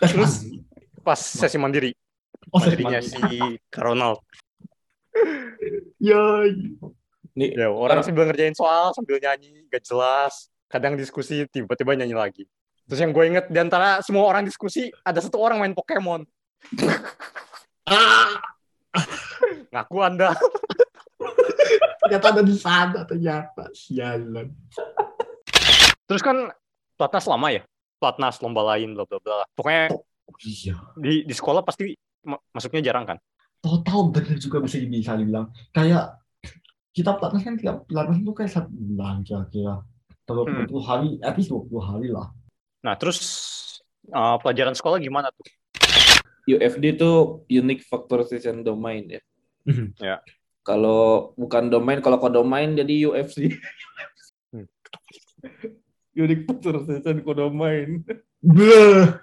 Terus pas sesi mandiri, oh mandirinya mandiri. si Ronald. ya Nih, Ya, orang sambil ngerjain soal, sambil nyanyi, gak jelas. Kadang diskusi, tiba-tiba nyanyi lagi. Terus yang gue inget, di antara semua orang diskusi, ada satu orang main Pokemon. ah, Ngaku Anda. ternyata ada di sana ternyata sialan Terus kan pelatnas lama ya? Pelatnas, lomba lain, bla bla bla. Pokoknya iya di, di sekolah pasti ma- masuknya jarang kan? total bener juga bisa bisa dibilang kayak kita pelatnas kan tiap pelatnas itu kayak satu bulan kira-kira kalau Hmm. 20 hari at least 20 hari lah Nah, terus uh, pelajaran sekolah gimana tuh? UFD itu unique factorization domain ya. Ya. Kalau bukan domain, kalau kodomain jadi UFC. Hmm. Unique factorization kodomain. Bleh.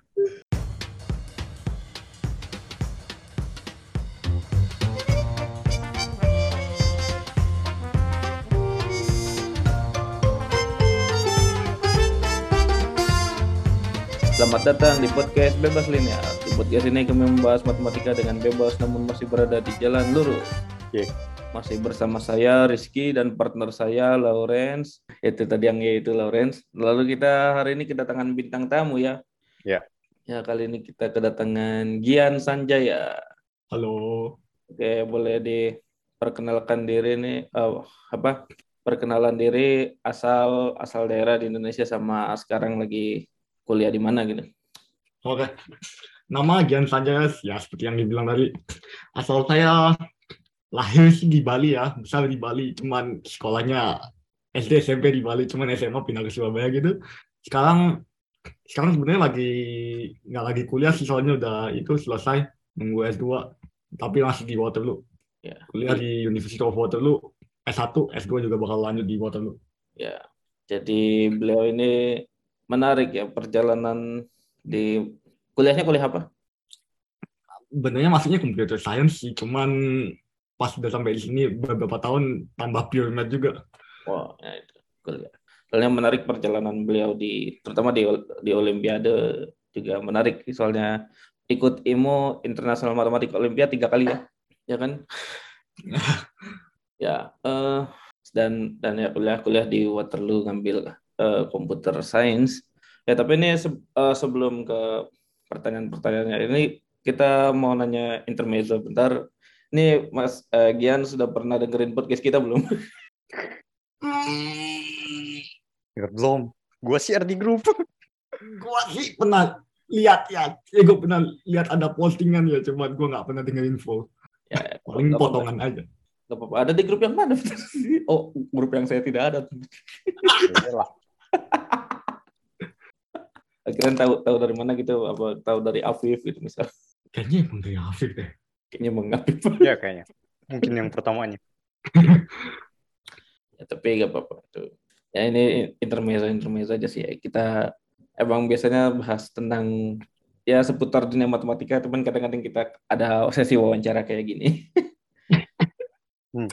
Selamat datang di podcast Bebas Linear. Di podcast ini kami membahas matematika dengan bebas namun masih berada di jalan lurus. Oke. Masih bersama saya Rizky dan partner saya Lawrence. Itu tadi yang yaitu Lawrence. Lalu kita hari ini kedatangan bintang tamu ya. Ya. Ya kali ini kita kedatangan Gian Sanjaya. halo Oke, boleh diperkenalkan diri nih oh, apa? Perkenalan diri asal asal daerah di Indonesia sama sekarang lagi kuliah di mana gitu. oke nama Gian Sanjaya ya seperti yang dibilang tadi asal saya lahir sih di Bali ya besar di Bali cuman sekolahnya SD SMP di Bali cuman SMA pindah ke Surabaya gitu sekarang sekarang sebenarnya lagi nggak lagi kuliah sih soalnya udah itu selesai nunggu S2 tapi masih di Waterloo Ya. kuliah di University of Waterloo S1 S2 juga bakal lanjut di Waterloo Ya, jadi beliau ini menarik ya perjalanan di kuliahnya kuliah apa? benernya maksudnya computer science sih cuman pas udah sampai di sini beberapa tahun tambah pure juga Wah, ya itu kuliah. Soalnya menarik perjalanan beliau di terutama di di Olimpiade juga menarik soalnya ikut IMO International Mathematics Olimpiade tiga kali ya, ya kan? ya, eh, dan dan ya kuliah kuliah di Waterloo ngambil eh, computer science. Ya tapi ini se- eh, sebelum ke pertanyaan-pertanyaannya ini kita mau nanya intermezzo bentar. Ini Mas eh, Gian sudah pernah dengerin podcast kita belum? Ya, belum. Gue share di grup. gua sih pernah lihat ya ya gue pernah lihat ada postingan ya cuman gua nggak pernah dengerin full Ya, paling nggak apa-apa. potongan aja Nggak apa-apa. Ada di grup yang mana? oh, grup yang saya tidak ada. Akhirnya tahu tahu dari mana gitu? Apa tahu dari Afif gitu misal? kayaknya emang dari Afif deh Kayaknya mengapif. ya kayaknya. Mungkin yang pertamanya. ya, tapi nggak apa-apa. Tuh. Ya ini intermezzo intermezzo aja sih. Ya. Kita emang biasanya bahas tentang ya seputar dunia matematika, teman kadang-kadang kita ada sesi wawancara kayak gini. Hmm.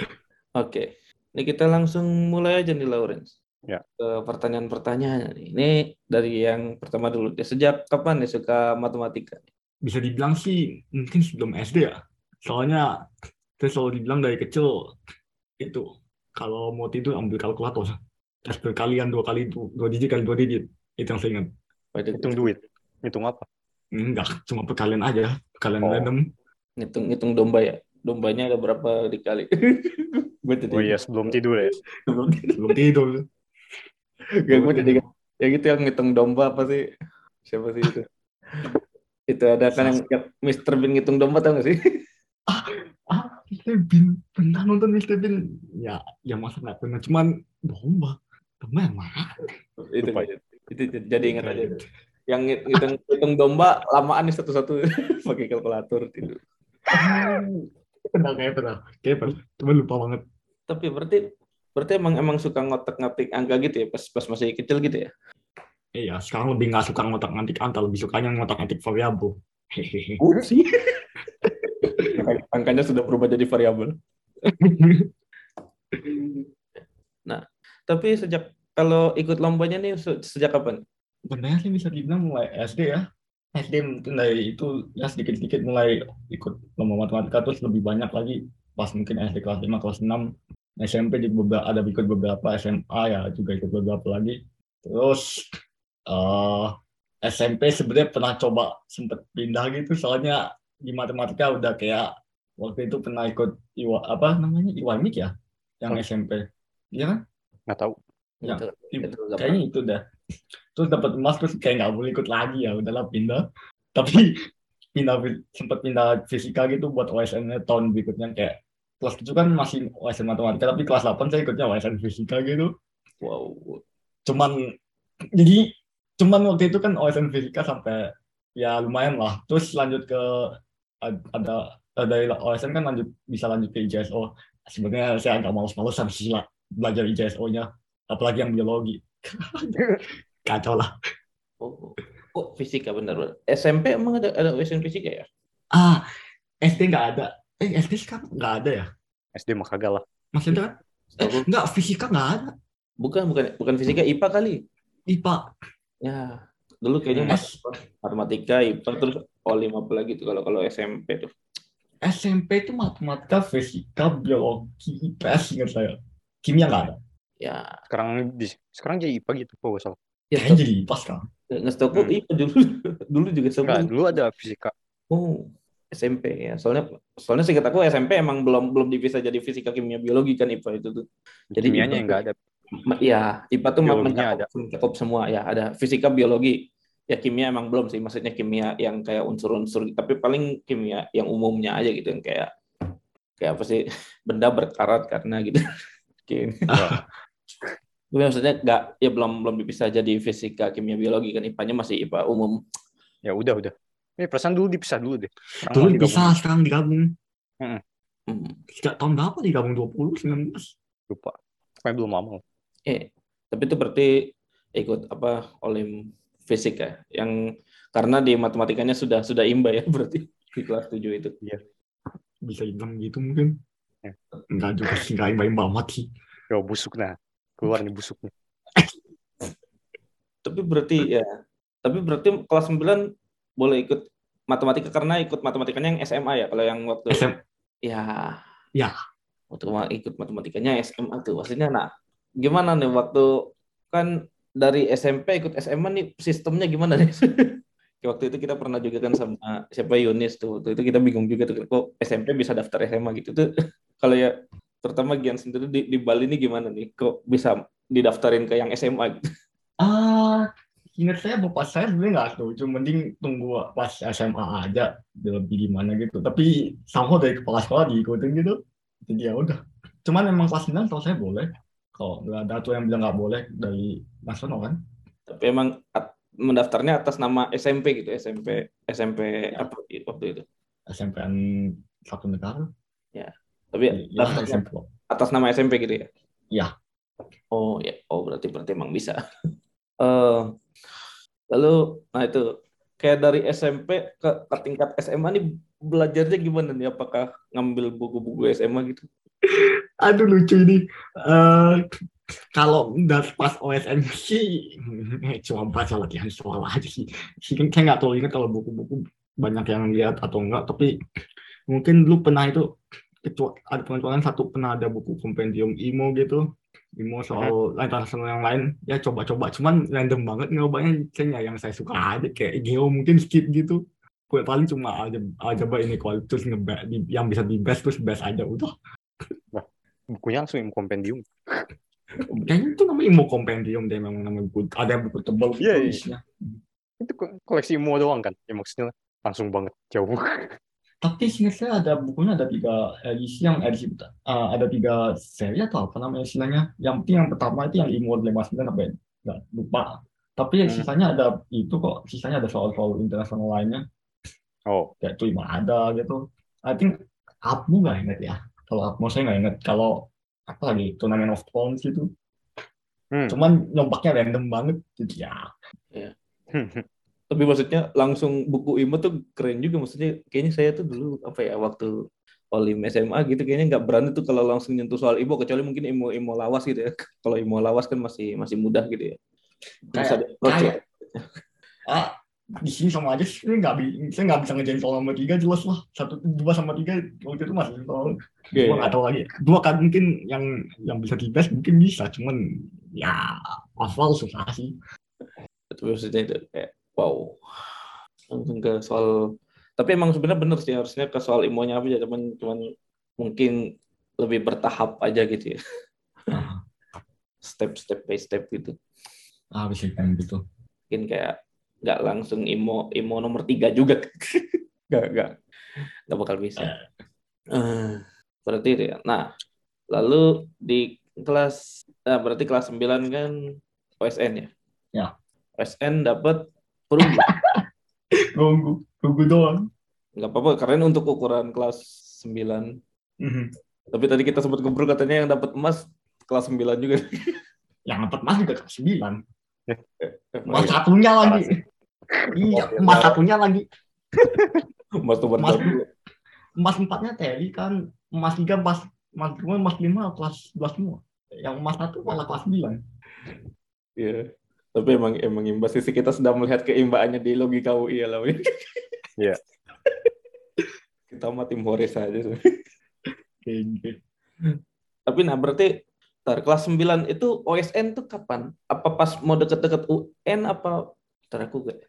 Oke, ini kita langsung mulai aja nih Lawrence. Ya. Ke pertanyaan-pertanyaan. Ini dari yang pertama dulu. Ya, sejak kapan nih suka matematika? bisa dibilang sih mungkin sebelum SD ya soalnya saya selalu dibilang dari kecil itu kalau mau tidur ambil kalkulator tes berkalian dua kali du- dua digit kali dua digit itu yang saya ingat Hitung duit. Hitung apa? enggak cuma perkalian aja perkalian Oh. random ngitung ngitung domba ya. Dombanya ada berapa dikali? gue jadi Oh iya, sebelum tidur ya. sebelum tidur Gak gue jadi ya gitu yang ngitung domba apa sih? Siapa sih itu? itu ada kan yang yang Mr. Bean ngitung domba tau gak sih? Ah Mr. Bean pernah nonton Mr. Bean ya ya masa nggak pernah cuman domba domba yang mana itu, Lupa. itu jadi ingat aja. Yang ngit- ngitung, ngitung domba lamaan nih satu-satu pakai kalkulator tidur. pernah kayak pernah kayak pernah cuman lupa banget Tapi berarti berarti emang emang suka ngotak-ngatik angka gitu ya pas pas masih kecil gitu ya? iya sekarang lebih nggak suka ngotak ngatik angka lebih sukanya ngotak ngatik variabel hehehe sih. Angkanya sudah berubah jadi variabel. Tapi sejak kalau ikut lombanya nih se- sejak kapan? Sebenarnya sih bisa dibilang mulai SD ya. SD mungkin dari itu ya sedikit-sedikit mulai ikut lomba matematika terus lebih banyak lagi pas mungkin SD kelas 5 kelas 6 SMP juga beberapa, ada ikut beberapa SMA ya juga ikut beberapa lagi terus eh SMP sebenarnya pernah coba sempet pindah gitu soalnya di matematika udah kayak waktu itu pernah ikut iwa, apa namanya? Iwanik ya? Yang Hmm. SMP iya kan? Nggak tahu. Ya, Itu, itu kayaknya itu dah. Terus dapat emas terus kayak nggak boleh ikut lagi ya udahlah pindah. Tapi pindah sempat pindah fisika gitu buat OSN -nya tahun berikutnya kayak kelas itu kan masih OSN matematika tapi kelas 8 saya ikutnya OSN fisika gitu. Wow. Cuman jadi cuman waktu itu kan OSN fisika sampai ya lumayan lah. Terus lanjut ke ad- ada ada dari OSN kan lanjut bisa lanjut ke IJSO sebenarnya saya agak malas-malesan sih lah belajar IJSO-nya apalagi yang biologi. Kacau lah. Oh kok fisika? Bener bener SMP emang ada ada OSN fisika ya? Ah SD nggak ada. Eh SD sekarang nggak ada ya? SD mah kagak lah. masih ada kan eh, nggak fisika nggak ada. Bukan bukan bukan fisika IPA kali. IPA ya dulu kayaknya mas matematika IPA terus O5 apa lagi tuh kalau kalau SMP tuh SMP itu matematika fisika biologi IPS ingat saya. Kimia nggak ada. Ya. Sekarang di sekarang jadi IPA gitu, kok salah. ya kayaknya jadi IPA sekarang. Nggak setahu Hmm. IPA dulu. Dulu juga semua dulu ada fisika. oh. SMP ya. Soalnya soalnya singkat aku SMP emang belum belum dipisah jadi fisika kimia biologi kan IPA itu tuh. Jadi Kimianya yang enggak ada. Ma- ya IPA tuh mencakup, mencakup semua ya. Ada fisika biologi ya kimia emang belum sih maksudnya kimia yang kayak unsur-unsur tapi paling kimia yang umumnya aja gitu yang kayak kayak apa sih benda berkarat karena gitu Kayak- Tapi maksudnya nggak ya belum belum dipisah jadi fisika kimia biologi kan IPA-nya masih IPA umum Ya udah, udah. Ini perasaan dulu dipisah dulu deh. Sekarang dulu bisa sekarang digabung Hmm. sejak tahun berapa digabung 20 19 Lupa. Pokoknya belum lama. Eh, tapi itu berarti ikut apa olim fisik ya? Yang karena di matematikanya sudah sudah imba ya berarti di kelas 7 itu. bisa dibilang gitu mungkin Ya. enggak juga sih enggak imbang banget sih Yo, busuk nah. Keluar nih busuknya. Tapi berarti ya, tapi berarti kelas 9 boleh ikut matematika karena ikut matematikanya yang SMA ya. Kalau yang waktu SM ya Ya. waktu ikut matematikanya SMA tuh. Maksudnya nah, gimana nih waktu kan dari SMP ikut SMA nih sistemnya gimana nih? Waktu itu kita pernah juga kan sama siapa Yunis tuh. Waktu itu kita bingung juga tuh kok SMP bisa daftar SMA gitu tuh. Kalau ya terutama Gian sendiri di, di Bali ini gimana nih? Kok bisa didaftarin ke yang SMA gitu? ah ingat saya bapak saya sebenarnya nggak setuju mending tunggu pas SMA aja lebih gimana gitu tapi sama dari kepala sekolah diikutin gitu jadi ya udah cuman emang kelas 9 kalau saya boleh kalau nggak ada tuh yang bilang nggak boleh dari nasional kan Tapi emang at- mendaftarnya atas nama SMP gitu, SMP SMP apa waktu itu. SMPN satu negara Tapi ya daftarnya SMP atas nama SMP gitu ya? Iya. Oh ya, oh berarti berarti emang bisa. Eh, lalu, nah itu kayak dari SMP ke, ke tingkat SMA nih belajarnya gimana nih? Apakah ngambil buku-buku SMA gitu? aduh lucu ini. Eh kalau udah pas OSN sih cuma baca latihan soal aja sih. Sih kan saya nggak terlalu ingat kalau buku-buku banyak yang lihat atau enggak tapi mungkin dulu pernah itu ketua ada teman-teman satu pernah ada buku kompendium IMO gitu. IMO soal internasional yang lain. Ya coba-coba. Cuman random banget ngobanya kayaknya yang saya suka aja kayak geo mungkin skip gitu. Gue paling cuma aja aja inequalities ngebet yang bisa di best terus best aja udah Bukunya langsung ilmu kompendium. Kayaknya itu namanya Imo Kompendium deh memang namanya buku. Ada buku tebal gitu Iya, iya. Itu ko- koleksi ilmu doang kan? Ya maksudnya langsung banget jauh. Tapi seingat saya ada bukunya ada tiga edisi yang edisi uh, ada tiga seri atau apa namanya istilahnya. Yang penting yang pertama itu yang Imo 59 apa ya? Nggak lupa. Tapi yang Hmm. sisanya ada itu kok, sisanya ada soal-soal internasional lainnya. Oh, Kayak itu ada gitu. I think Apmu nggak inget ya. Kalau Apmu saya nggak inget. Kalau apa lagi Tournament of Thrones gitu. Hmm. Cuman nyombaknya random banget. Jadi ya Tapi maksudnya langsung buku IMO tuh keren juga. Maksudnya kayaknya saya tuh dulu apa ya waktu Olim SMA gitu kayaknya nggak berani tuh kalau langsung nyentuh soal IMO kecuali mungkin IMO IMO lawas gitu ya. Kalau IMO lawas kan masih masih mudah gitu ya. Kayak- ya. kayak- ah, di sini sama aja sih nggak bi saya nggak bisa ngejain soal nomor tiga jelas lah satu dua sama tiga waktu itu masih soal Oke. gua nggak tahu lagi dua kan mungkin yang yang bisa dites mungkin bisa cuman ya hafal susah sih Tapi maksudnya itu kayak wow. Langsung ke soal tapi emang sebenarnya bener sih harusnya ke soal imonya apa ya cuman cuman mungkin lebih bertahap aja gitu ya. nah, Step step by step gitu. ah bisa kan gitu Mungkin kayak nggak langsung imo imo nomor tiga juga. Nggak nggak nggak bakal bisa. Eh, berarti itu ya. Nah, lalu di kelas nah berarti kelas 9 kan OSN ya? Ya. OSN dapat perunggu. tunggu tunggu doang nggak apa-apa karena untuk ukuran kelas 9 Mhm. tapi tadi kita sempat ngobrol katanya yang dapat emas kelas 9 juga yang dapat emas juga kelas sembilan emas emas satunya lagi iya emas satunya lagi emas tuh Emas. emas empatnya tadi kan emas tiga emas emas dua emas lima kelas dua semua yang emas satu malah kelas sembilan Iya. tapi emang emang imbas sih kita sedang melihat keimbangannya di logika UI ya lah. Iya. kita mah tim Horis aja tapi nah berarti Ntar, kelas 9 itu OSN tuh kapan? Apa pas mau deket-deket UN apa? Ntar aku gak.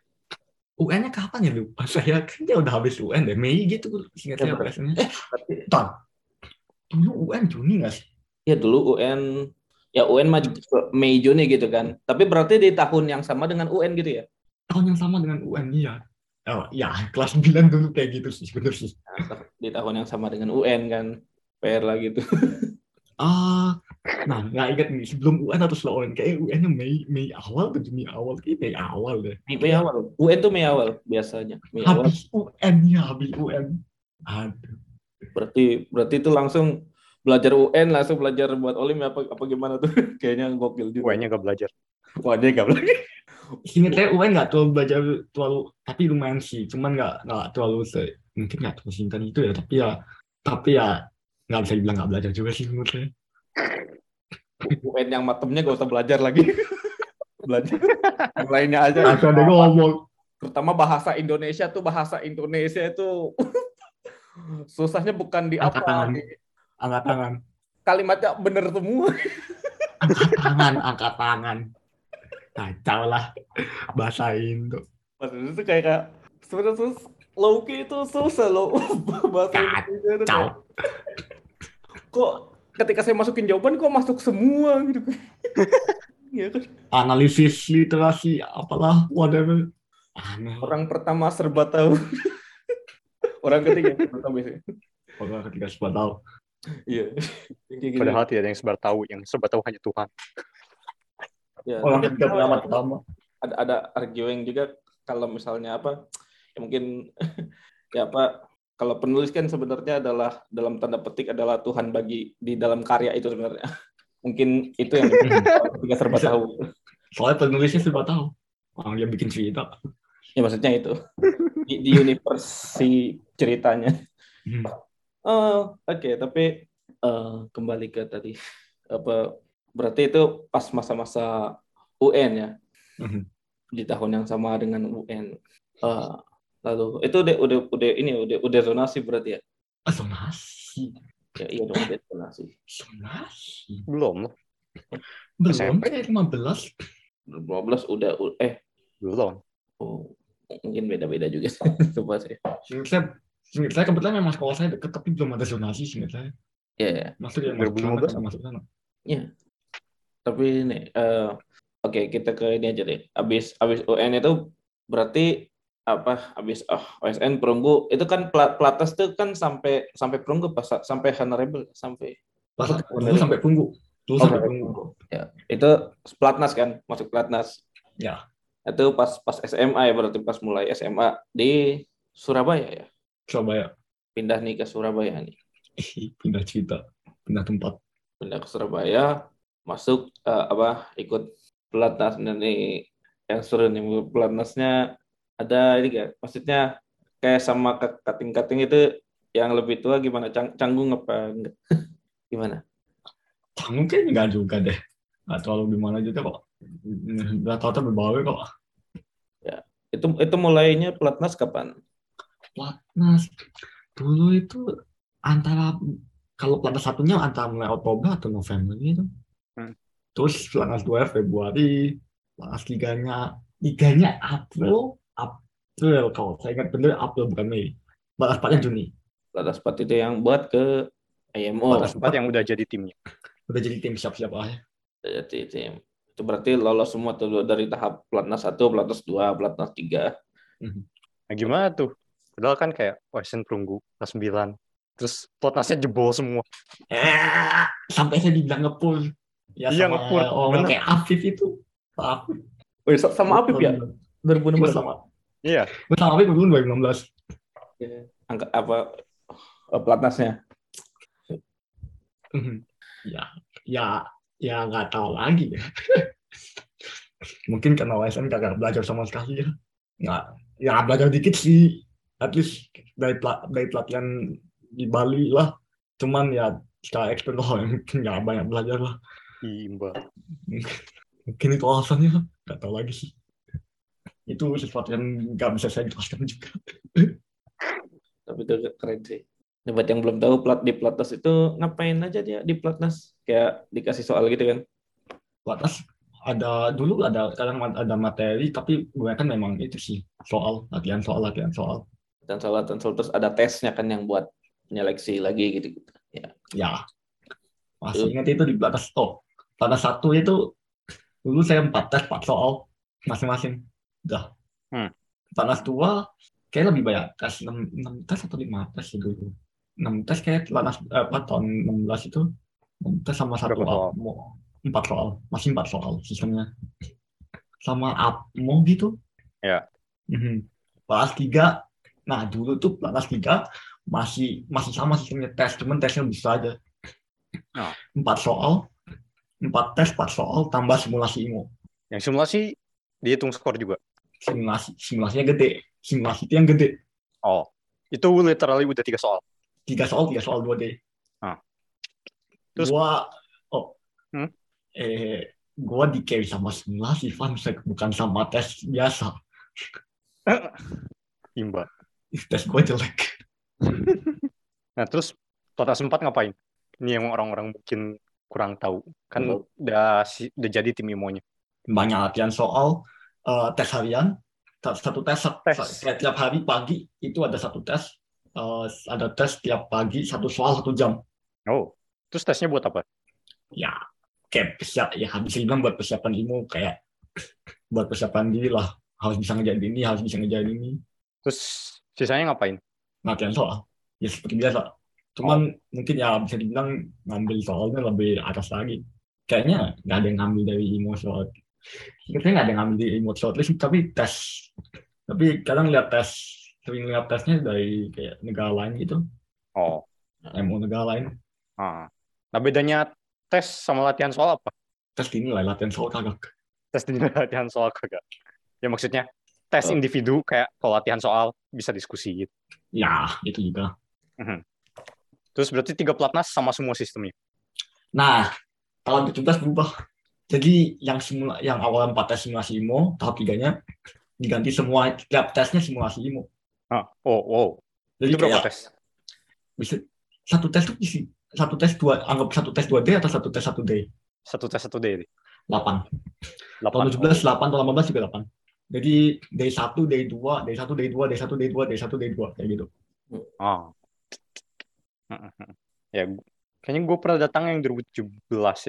UN-nya kapan ya lupa saya kayaknya udah habis UN deh Mei gitu singkat Ya, saya betul. biasanya eh tar dulu UN Juni nggak sih Ya dulu UN, ya UN mah Mei Juni gitu kan. Tapi berarti di tahun yang sama dengan UN gitu ya? tahun yang sama dengan UN iya oh ya kelas 9 dulu kayak gitu sih bener sih Nah, di tahun yang sama dengan UN kan. PR lah gitu. ah nah nggak ingat nih sebelum UN atau setelah UN kayak UN-nya Mei Mei awal atau Juni awal kayak Mei awal deh Mei, Mei awal. UN tuh Mei awal biasanya. Mei awal. habis UN ya habis UN aduh Berarti berarti itu langsung belajar UN langsung belajar buat Olim ya, apa apa gimana tuh? Kayaknya gokil juga. UN-nya gak belajar. Wah, dia gak belajar. Seingat saya UN nggak terlalu belajar terlalu tapi lumayan sih cuman nggak nggak terlalu se mungkin nggak terlalu singkat itu ya tapi ya tapi ya nggak bisa dibilang nggak belajar juga sih menurut saya UN yang matemnya gak usah belajar lagi. belajar. Yang lainnya aja. Ada ada ngomong. Terutama bahasa Indonesia tuh bahasa Indonesia itu susahnya bukan di Angkat apa tangan. angkat tangan. Kalimatnya bener semua. angkat tangan angkat tangan. Kacau lah. Bahasa Indo. Maksudnya itu kayak kayak sebenarnya sus Loki itu susah loh. Bahasa Indonesia kacau. kok ketika saya masukin jawaban kok masuk semua gitu Iya kan? analisis literasi apalah whatever aneh Orang pertama serba tahu. Orang ketiga serba tahu biasanya. orang ketika sempat tahu Iya. Gitu. Padahal tidak ada yang sebar tahu, yang serba tahu hanya Tuhan. Ya, orang tapi ketika pertama ada- pertama ada ada arguing juga kalau misalnya apa ya mungkin ya apa kalau penulis kan sebenarnya adalah dalam tanda petik adalah Tuhan bagi di dalam karya itu sebenarnya. Mungkin itu yang ketika serba tahu. Soalnya penulisnya serba tahu. Orang dia bikin cerita. Ya maksudnya itu. Di, di universe si ceritanya. Hmm. oh oke tapi eh, kembali ke tadi. Apa berarti itu pas masa-masa UN ya? Mhm. di tahun yang sama dengan UN. Eh, lalu itu udah udah udah ini udah udah zonasi berarti ya? Ah, zonasi Ya iya dong udah zonasi. zonasi Belum belum SMP. kayak 15 12 udah eh Belum. oh, mungkin beda-beda juga coba sih. Saya, seingat saya kebetulan memang sekolah saya deket tapi belum ada zonasi seingat saya. Ya ya. Masuk ya masuk 2015. sana, masuk sana. Tapi ini eh, oke kita ke ini aja deh. Abis abis UN itu berarti apa abis oh, OSN perunggu itu kan plat, pelatas tuh kan sampai sampai perunggu pas sampai honorable sampai Masuk dulu sampai. Dulu Oh, sampai punggu. ya itu pelatnas kan masuk pelatnas Ya. itu pas pas SMA ya berarti pas mulai SMA di Surabaya ya Surabaya. pindah nih ke Surabaya nih Pindah cerita. Pindah tempat. pindah ke Surabaya masuk eh, apa ikut pelatnas nih yang seru nih pelatnasnya ada ini gak maksudnya kayak sama kating kating itu yang lebih tua gimana Cang- canggung apa enggak gimana Canggung kayaknya enggak juga deh. Enggak terlalu gimana juga kok. Rata-rata berbagai kok. Itu itu mulainya pelatnas kapan? Platnas dulu itu antara kalau platnas satunya antara mulai Oktober atau November gitu. Hmm. Terus platnas dua Februari, platnas tiganya tiganya April, April kalau saya ingat benar April bukan Mei. Platnas empatnya Juni. Pelatnas 4 itu yang buat ke IMO. Pelatnas Tempat yang udah jadi timnya. Udah jadi tim siap-siap aja. Jadi tim. Itu berarti lolos semua tuh dari tahap pelatnas 1, pelatnas 2, pelatnas 3. Nah gimana tuh? Padahal kan kayak Wesen perunggu kelas 9. Terus pelatnasnya jebol semua. Eh, sampai saya dibilang ngepul. Ya Iya, sama ngepul. orang Bener. kayak Afif itu. Pak Afif. Oh, sama Apip ya? Gue 2016. sama, Iya. gue sama Afif dulu 2016. Angka apa eh, pelatnasnya? ya, ya, ya nggak tahu lagi ya. Mungkin karena WSN kagak belajar sama sekali ya. Nggak, ya belajar dikit sih. At least dari, pela- dari pelatihan di Bali lah. Cuman ya secara eksternal nggak banyak belajar lah. Imba. Mungkin itu alasannya. Nggak tahu lagi sih. Itu sesuatu yang nggak bisa saya jelaskan juga. Tapi itu keren sih. Ini buat yang belum tahu plat di pelatnas itu ngapain aja dia di pelatnas? Kayak dikasih soal gitu kan? Batas ada dulu ada kadang ada materi tapi gue kan memang itu sih soal latihan soal latihan soal Dan soal dan soal terus ada tesnya kan yang buat nyeleksi lagi gitu. -gitu. Ya. ya masih ingat itu di batas oh batas satu itu dulu saya empat tes empat soal masing-masing udah Hmm. batas dua kayak lebih banyak tes enam enam tes atau lima tes sih dulu enam tes kayak batas eh, apa tahun 16 itu enam tes sama satu soal? empat soal masih empat soal sistemnya sama apmo gitu Ya. Mhm. Kelas tiga nah dulu tuh kelas tiga masih masih sama sistemnya tes cuman tesnya bisa aja Oh. empat soal empat tes empat soal tambah simulasi IMO Yang simulasi dihitung skor juga. Simulasi simulasinya gede simulasi itu yang gede Oh. Itu literally udah tiga soal. tiga soal tiga soal dua D Ah. Terus- gua oh Hmm? eh gua di carry sama simulasi fun fact bukan sama tes biasa Imba. tes gua jelek Nah terus pelatnas 4 ngapain? Ini yang orang-orang mungkin kurang tahu. Kan Tahu. udah udah jadi tim imonya. banyak latihan soal eh, tes harian satu tes, Tes. Kayak tiap hari pagi itu ada satu tes Eh, ada tes tiap pagi satu soal satu jam Oh. Terus tesnya buat apa? ya kayak persiap ya bisa dibilang buat persiapan ilmu kayak buat persiapan diri lah harus bisa ngejalan ini harus bisa ngejalan ini Terus sisanya ngapain? latihan soal ya seperti biasa cuman mungkin ya bisa dibilang ngambil soalnya lebih atas lagi kayaknya nggak ada yang ngambil dari ilmu soal kayaknya nggak ada ngambil ilmu soal terus tapi tes tapi kadang lihat tes sering lihat tesnya dari kayak negara lain gitu Oh. MO negara lain Ah. Nah bedanya tes sama latihan soal apa? tes dinilai latihan soal kagak Tes di latihan soal kagak? Ya maksudnya tes Oh. individu kayak kalau latihan soal bisa diskusi gitu. ya itu juga Terus berarti tiga pelatnas sama semua sistemnya. Nah, tahun 17 berubah. Jadi yang simula yang awal 4 tes simulasi IMO, tahap tiganya diganti semua tiap tesnya simulasi IMO. Ah. Oh, wow. Jadi Itu berapa kayak tes? bisa satu tes tuh isi satu tes dua anggap satu tes 2D atau satu tes 1D. Satu tes satu day. 8. Delapan. Tahun 17 8 tahun 18 juga 8. Jadi day 1, day 2, day 1, day 2, day 1, day 2, day 1, day 2 kayak gitu. Ah. Ya, kayaknya gue pernah datang yang 2017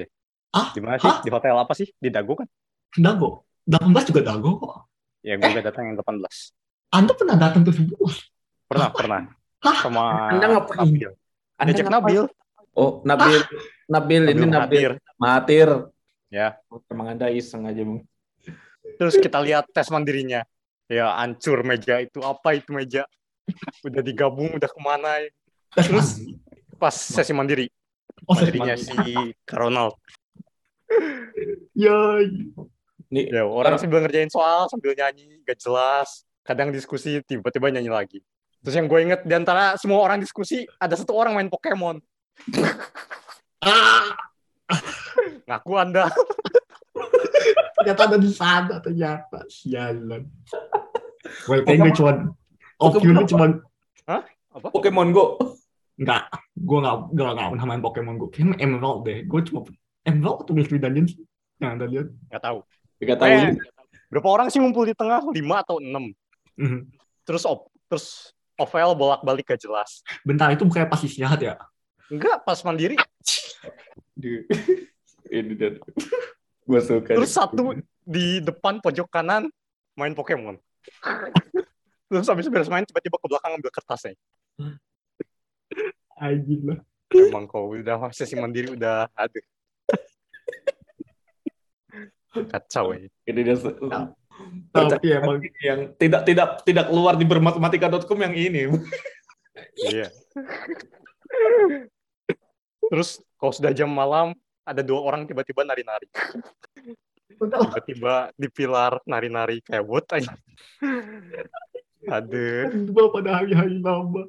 ya. Ah, Di mana sih? hah? Di hotel apa sih? Di Dago kan? Dago. 18 juga Dago kok. Ya, gue gak datang yang 18. Anda pernah datang ke sebuah? Pernah, pernah. Hah? Sama Anda ngapain? Nabil. Anda ngapain? Nabil. Oh, Nabil. Nabil ini Nabil. Mahathir. Mahathir. Ya. Oh, Emang Anda iseng aja, Bang. Terus kita lihat tes mandirinya. Ya, hancur meja itu. Apa itu meja? Udah digabung, udah ke mana ya. Tes Terus pas sesi mandiri. Oh, Mandirinya mandi. si Ronald. Ya, Nih, Ya, orang sambil ngerjain soal, sambil nyanyi, gak jelas. Kadang diskusi, tiba-tiba nyanyi lagi. Terus yang gue inget, di antara semua orang diskusi, ada satu orang main Pokemon. ah, Ngaku Anda. ternyata ada di sana ternyata sialan Well, kayaknya cuma off cuma Apa? Pokemon Go. enggak. Gue nggak gue nggak pernah main Pokemon Go. Kayaknya Emerald deh. Gue cuma Emerald atau Mystery Dungeon sih. Yang anda lihat. Nggak tahu. Gak tahu. Eh, berapa orang sih ngumpul di tengah? Lima atau enam? Mhm. Terus op, terus Ovel bolak-balik gak jelas. Bentar itu bukannya pas istirahat ya? Enggak, pas mandiri. Di- Ini dan gue suka. Terus satu di depan pojok kanan main Pokemon. Terus habis beres main tiba-tiba ke belakang ambil kertasnya. Anjing lah. Emang kau udah sesi mandiri udah ada. Kacau ya. Ini dia se- Tapi emang yang tidak tidak tidak keluar di bermatematika.com yang ini. Iya. Terus kalau sudah jam malam ada dua orang tiba-tiba nari-nari. Tiba-tiba di pilar nari-nari kayak what aja. Aduh. Dua pada hari-hari lama.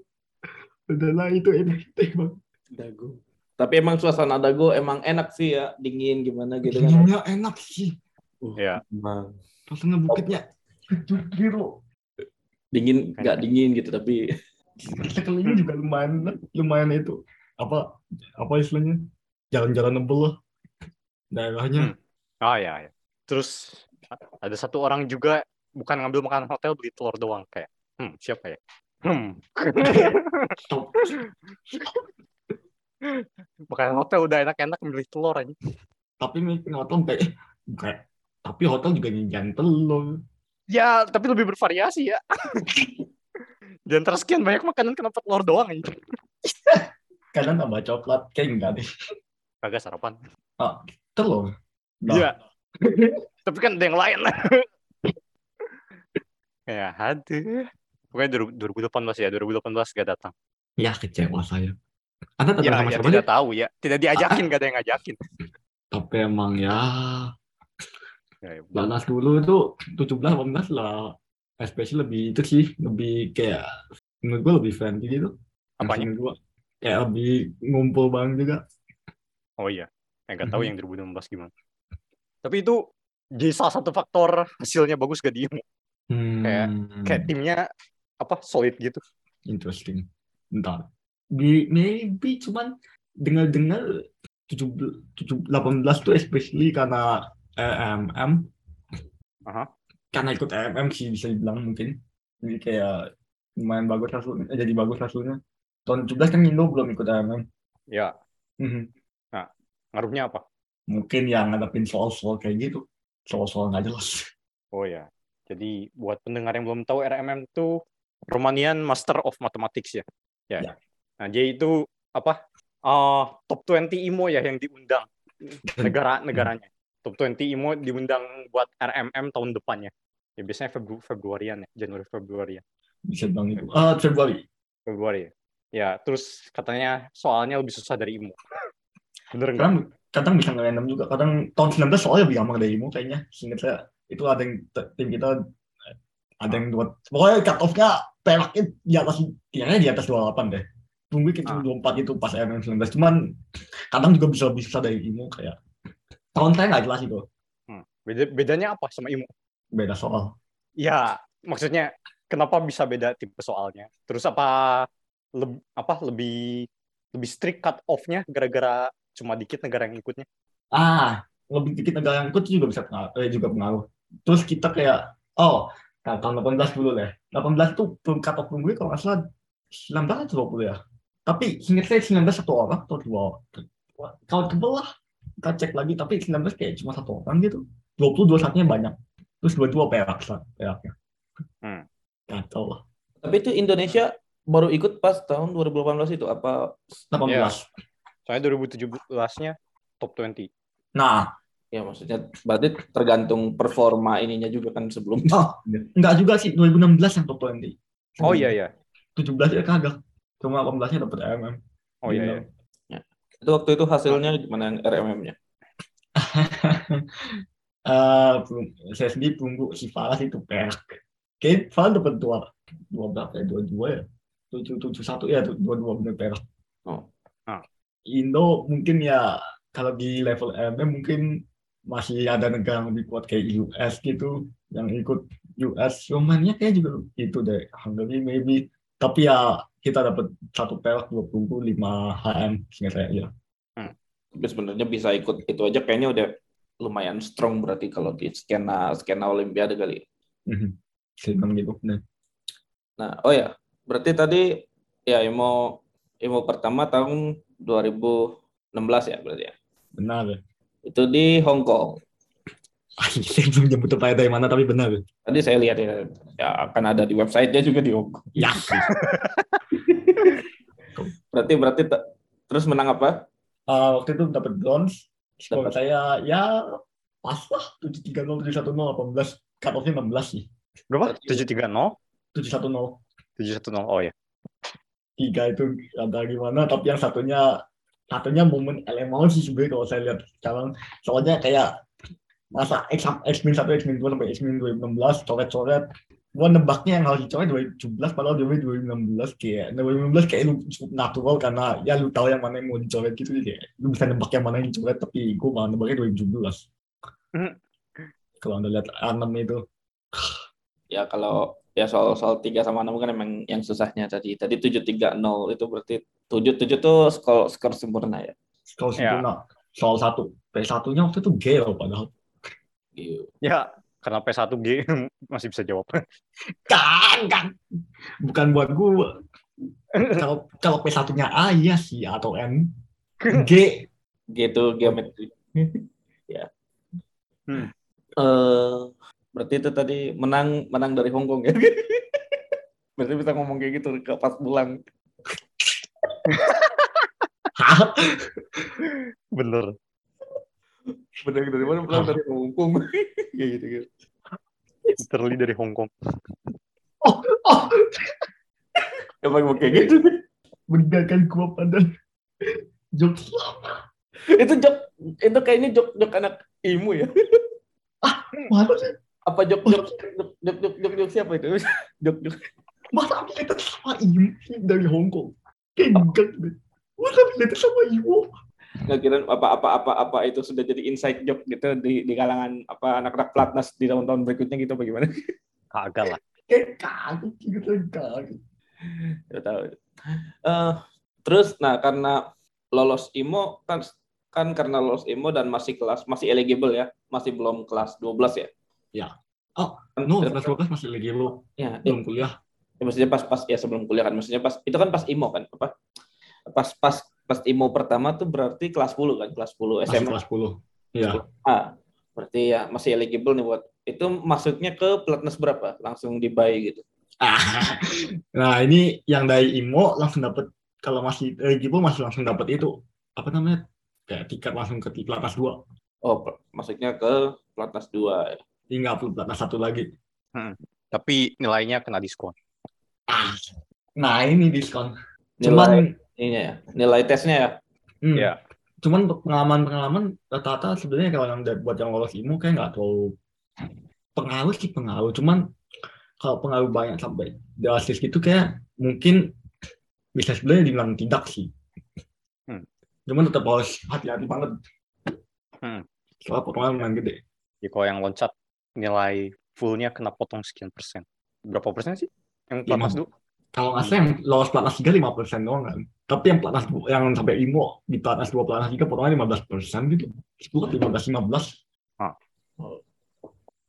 Udahlah itu enak bang. Dago. Tapi emang suasana Dago emang enak sih ya, dingin gimana gitu kan. Dinginnya enak sih. Ya. Emang Rasanya bukitnya sejuk gitu. dingin nggak dingin gitu tapi Sekeliling juga lumayan lumayan itu apa apa istilahnya jalan-jalan nebel lah daerahnya. Oh ya, ya. Terus ada satu orang juga bukan ngambil makanan hotel beli telur doang kayak. Hmm, siapa ya? Hmm. Makanan hotel udah enak-enak beli telur aja. Tapi nih hotel kayak kayak tapi hotel juga nyediain telur. Ya, tapi lebih bervariasi ya. Di antara sekian banyak makanan kenapa telur doang aja? Kadang tambah coklat kayak enggak deh. Kagak sarapan. Telur. Nah, Iya. Tapi kan ada yang lain. ya, aduh. Pokoknya 2018 ya, 2018 gak datang. Ya kecewa saya. Anda Ya, sama ya siapa tidak tahu ya. Tidak diajakin, gak ada yang ngajakin. Tapi emang ya Ya, ya, Lanas dulu itu 17 18 lah. Especially lebih itu sih lebih kayak menurut gue lebih friendly gitu. Apanya? Menurut gua kayak lebih ngumpul bang juga. Oh iya. Ya, gak tahu yang 2016 gimana. Tapi itu jadi salah satu faktor hasilnya bagus gak di Hmm, Kayak timnya apa solid gitu. interesting. Bentar. Di maybe cuman dengar-dengar 17 17 18 tuh especially karena EMM. Aha. Karena ikut EMM sih bisa dibilang mungkin. Jadi kayak lumayan bagus hasilnya, eh, jadi bagus hasilnya. Tahun 17 kan Indo belum ikut EMM. Ya, Mhm. ngaruhnya apa? Mungkin yang ngadepin soal-soal kayak gitu. Soal-soal nggak jelas. Oh ya. Jadi buat pendengar yang belum tahu RMM itu Romanian Master of Mathematics ya. Ya. Ya. Nah, jadi itu apa? eh, top 20 IMO ya yang diundang negara-negaranya. Top 20 IMO diundang buat RMM tahun depannya. Ya biasanya Febru Februarian ya, Januari Februari ya. Bisa bilang itu. Ah, Februari. Februari ya. Ya, terus katanya soalnya lebih susah dari IMO. Bener nggak? Kadang, kadang bisa ngerandom juga. Kadang tahun 19 soalnya lebih gampang dari IMO kayaknya. Seingat saya. Itu ada yang tim kita ada yang buat pokoknya cut off-nya peraknya di atas kayaknya di atas 28 deh. Tunggu kita Ah. 24 itu pas MM 19. Cuman kadang juga bisa lebih susah dari IMO kayak tahun saya nggak jelas itu. Beda bedanya apa sama IMO? Beda soal. Ya, maksudnya kenapa bisa beda tipe soalnya? Terus apa leb- apa lebih lebih strict cut off-nya gara-gara cuma dikit negara yang ikutnya? Ah, lebih dikit negara yang ikut juga bisa pengaruh, eh, juga pengaruh. Terus kita kayak, oh, nah, tahun 18 dulu deh. 18 itu belum cut off gue kalau nggak salah 19 atau 20 ya. Tapi seingat saya 19 satu orang atau dua orang. Kalau tebel lah, kita cek lagi. Tapi 19 kayak cuma satu orang gitu. 20, 21-nya banyak. Terus 22 perak, peraknya. Hmm. Kacau lah. tapi itu Indonesia baru ikut pas tahun 2018 itu apa 18. Soalnya 2017-nya top 20. Nah, ya maksudnya berarti tergantung performa ininya juga kan sebelum oh, enggak juga sih. 2016 yang top 20. Oh iya iya. 17 ya kagak. Cuma 18-nya dapat MM. Oh iya iya. itu waktu itu hasilnya gimana yang RMM-nya Eh, belum- saya sendiri tunggu si Falas itu perak. Kayak Falas dapat dua, dua berapa ya? Dua dua ya? Tujuh tujuh satu ya, tuh, dua dua bener perak. Oh. Ah. Indo mungkin ya kalau di level MM mungkin masih ada negara yang lebih kuat kayak US gitu yang ikut US Romania kayak juga itu deh Hungary maybe tapi ya kita dapat satu perak 25 HM sehingga saya ya Tapi sebenarnya bisa ikut itu aja kayaknya udah lumayan strong berarti kalau di skena skena Olimpiade kali. Saya bilang gitu nah, Nah, oh ya, berarti tadi ya IMO IMO pertama tahun 2016 ya berarti ya. benar ya Itu di Hong Kong. saya belum nyebut tepatnya dari mana tapi benar Tadi saya lihat ya, ya akan ada di websitenya juga di Hong Kong. ya Berarti berarti te- terus menang apa? Eh, waktu itu dapat bronze skor Dapat. saya ya pas lah 730 710 18 cut off-nya 16 sih Berapa? 730? 710 710. Oh ya. tiga itu ada gimana tapi yang satunya satunya momen elemen sih sebenarnya kalau saya lihat sekarang soalnya kayak masa X X min satu X min dua sampai X min 2016 coret-coret gua nebaknya yang harus dicoret 2017 padahal dia 2016 kayak 2016 kayak lu cukup natural karena ya lu tahu yang mana yang mau dicoret gitu kayak lu bisa nebak yang mana yang dicoret tapi gua malah nebaknya 2017 Hmm. kalau anda lihat enam itu Ya kalau ya soal soal 3 sama 6 kan emang yang susahnya tadi. Tadi 730 itu berarti 7 7 tuh skor skor sempurna ya. kalau Ya. sempurna soal satu P1 nya waktu itu Gale padahal Gitu. Ya, karena P1G masih bisa jawab. kan kan bukan buat gua kalau kalau P1 nya A iya sih atau N G Gitu geometri. ya. Hmm. Eh, berarti itu tadi menang menang dari Hong Kong ya. berarti bisa ngomong kayak gitu ke pas pulang. Hah? Bener. Dari mana? Pulang dari Hong Kong. kayak gitu gitu. Literally dari Hong Kong. oh oh Emang mau kayak gitu. meninggalkan gua pada lama itu jok itu kayaknya jok jok anak imu ya. mana sih Apa jok jok jok jok jok, jok, jok siapa itu? Jok jok. masa kita sama Ibu dari Hong Kong kayak enggak deh masa kita sama Ibu nggak kira apa apa apa apa itu sudah jadi inside joke gitu di di kalangan apa anak-anak platnas di tahun-tahun berikutnya gitu bagaimana? Kagak lah. kaget gitu kaget Tidak tahu. Eh, terus nah karena lolos IMO kan kan karena lolos IMO dan masih kelas masih eligible ya, masih belum kelas 12 ya. oh Kan- no kelas 12 masih lagi lu Ya, belum kuliah ya, maksudnya pas pas ya sebelum kuliah kan maksudnya pas itu kan pas IMO kan apa? Pas pas pas IMO pertama tuh berarti kelas 10 kan, kelas 10 masih SMA. kelas 10 iya Ah, berarti ya masih eligible nih buat itu masuknya ke platnas berapa? Langsung di buy gitu. Ah, nah ini yang dari IMO langsung dapat kalau masih eligible masih langsung dapat itu apa namanya kayak tiket langsung ke pelatnas dua Oh, masuknya ke platnas 2 ya. tinggal perlu pelatnas satu lagi Tapi nilainya kena diskon. ah nah ini diskon Nilai cuman ininya ya, nilai tesnya ya. hmm, Ya. cuman untuk pengalaman-pengalaman rata-rata sebenarnya kalau yang buat yang lolos IMO kayak nggak terlalu pengaruh sih pengaruh cuman kalau pengaruh banyak sampai drastis gitu kayak mungkin bisa sebenarnya dibilang tidak sih Hmm. cuman tetap harus hati-hati banget Hmm. soal potongan lumayan gede Ya, kalau yang loncat nilai fullnya kena potong sekian persen. Berapa persen sih? Yang Lima. platnas dulu? Kalau nggak salah yang lolos pelatnas 3 lima persen doang kan tapi yang pelatnas yang sampai IMO di pelatnas dua pelatnas tiga potongannya 15 persen gitu 10 lima belas lima belas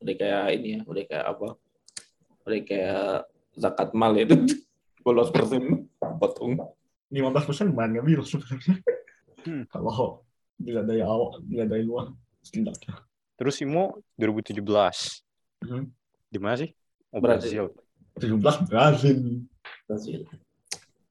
Udah kayak ini ya, udah kayak apa? Udah kayak zakat mal ya, itu 12 persen potong. lima belas persen biru sebenarnya Hmm. kalau dilihat dari awal dilihat dari luar setidaknya Terus IMO 2017. Mhm. Di mana sih? Oh, Brazil. Brazil. 17 Brazil Brazil.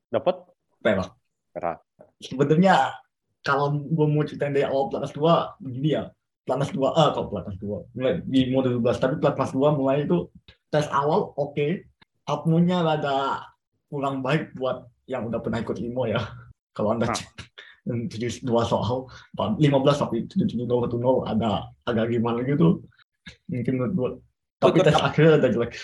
Dapat perak. Perak. sebenarnya kalau gue mau ceritain dari awal pelatnas dua begini ya. Pelatnas dua A kalau pelatnas dua? Mulai di mode 12 tapi pelatnas dua mulai itu tes awal oke. Upmu-nya rada kurang baik buat yang udah pernah ikut IMO ya. Kalau anda cek tujuh dua soal 15 tapi tujuh tujuh nol satu nol ada agak gimana gitu. Mungkin menurut gua tapi tes akhirnya ada jelek.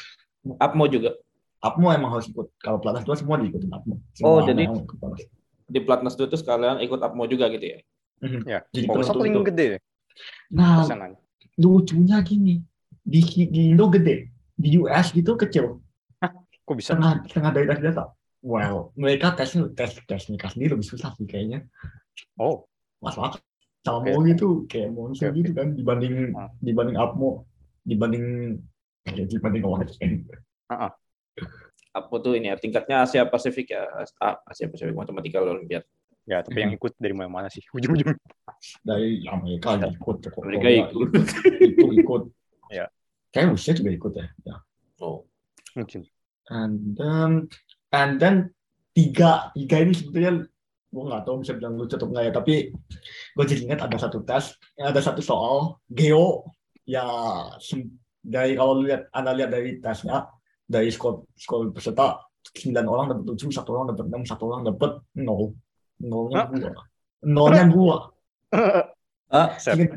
Apmo juga. Upmo emang harus ikut kalau pelatnas dua semua diikutin Upmo Oh, Semua jadi- yang ikut pelatnas. Di platnas itu tuh sekalian ikut Apmo juga gitu ya. Ya, Jadi kalau paling itu. gede nah persenannya. lucunya gini di, di Indo gede di US gitu kecil Kok bisa? setengah setengah dari tes biasa well mereka tesnya tes tes nikah sendiri lebih susah sih kayaknya Oh, masalah sama Oke. gitu kayak monster oke. gitu kan dibanding Ah. dibanding Apmo dibanding ya, dibanding orang lain Apa tuh ini ya tingkatnya Asia Pasifik ya Ah, Asia Pasifik matematika Olimpiad. ya tapi yang ikut dari mana-mana sih? Ujung-ujung. dari Amerika ikut ke Amerika ikut. itu ikut Ya. kayak Rusia juga ikut ya, ya. Oh. Mungkin. and then and then tiga tiga ini sebetulnya gue nggak tahu bisa bilang lucu atau enggak ya tapi gue jadi ingat ada satu tes ada satu soal geo ya dari kalau lihat anda lihat dari tesnya dari skor skor peserta sembilan orang dapat tujuh satu orang dapat enam satu orang dapat nol. Nolnya gua. Nolnya gua. Ah, sehingga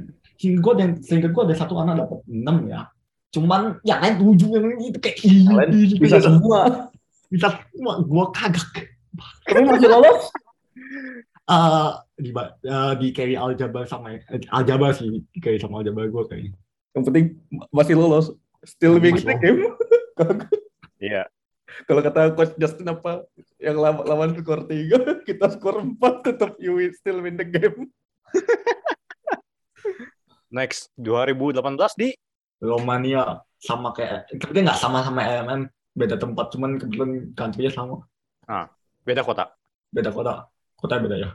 gue dan sehingga gue ada satu anak dapat enam ya. Cuman yang lain tujuh yang itu kayak ih, bisa semua. bisa semua. Gue kagak. Tapi masih lolos? Eh di eh, di carry aljabar sama eh, aljabar sih. Di carry sama aljabar gue kayaknya. Yang penting masih lolos. Still being in the game. Iya. kalau kata coach Justin apa? Yang lawan, lawan skor 3, kita skor 4 tetap you will still win the game. Next 2018 di? Romania sama kayak tapi nggak sama sama LMM beda tempat cuman kebetulan country sama. Beda kota. beda kota kota beda ya.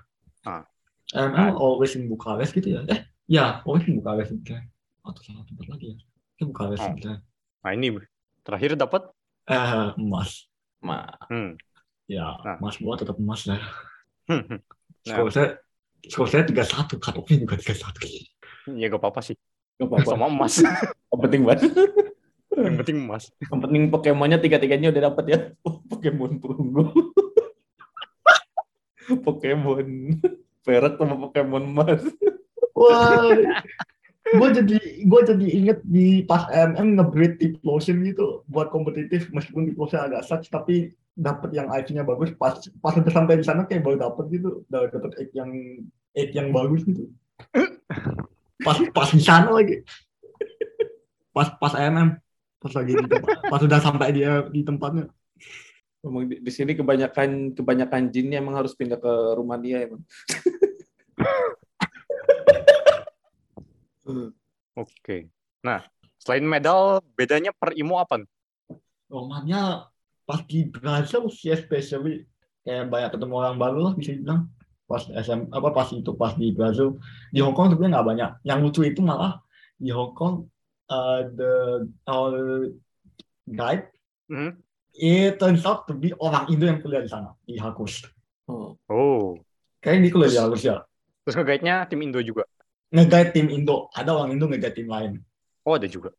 Ah. LMM always in Bukares gitu ya? Eh ya always in Bukares gitu ya atau salah tempat lagi ya? Kayak Bukares gitu ya Nah, ini terakhir dapat eh emas Ma, hmm. ya Nah. emas gua tetap emas lah Nah. skor saya skor saya tiga satu cut off-nya juga tiga satu ya gak apa-apa sih. gak apa-apa. Sama emas. Yang penting banget. Yang penting emas. Yang penting Pokemonnya tiga-tiganya udah dapat ya. Pokemon perunggu. Pokemon perak sama Pokemon emas. Wah, gue jadi gue jadi inget di pas MM nge-breed tip lotion gitu. Buat kompetitif meskipun tip lotion agak sucks tapi dapat yang IP-nya bagus. Pas pas udah sampai di sana kayak baru dapet gitu. Udah dapet egg yang egg yang bagus gitu. Pas pas di sana lagi. Pas pas MM pas lagi di tempat, pas udah sampai dia di tempatnya. Emang di, di sini kebanyakan kebanyakan jinnya emang harus pindah ke rumah dia emang. Oke. Nah, selain medal, bedanya per IMO apa? Romanya pas di Brazil sih especially kayak banyak ketemu orang baru lah bisa dibilang pas SM apa pas itu pas di Brazil di Hong Kong sebenarnya nggak banyak yang lucu itu malah di Hong Kong uh, the our guide Mhm. it turns out to be orang Indo yang kuliah di sana di Hakus Oh. Oh. kayaknya dia kuliah di Hakus ya Terus nge-guide-nya tim Indo juga. Nge-guide tim Indo. Ada orang Indo nge-guide tim lain. Oh, ada juga.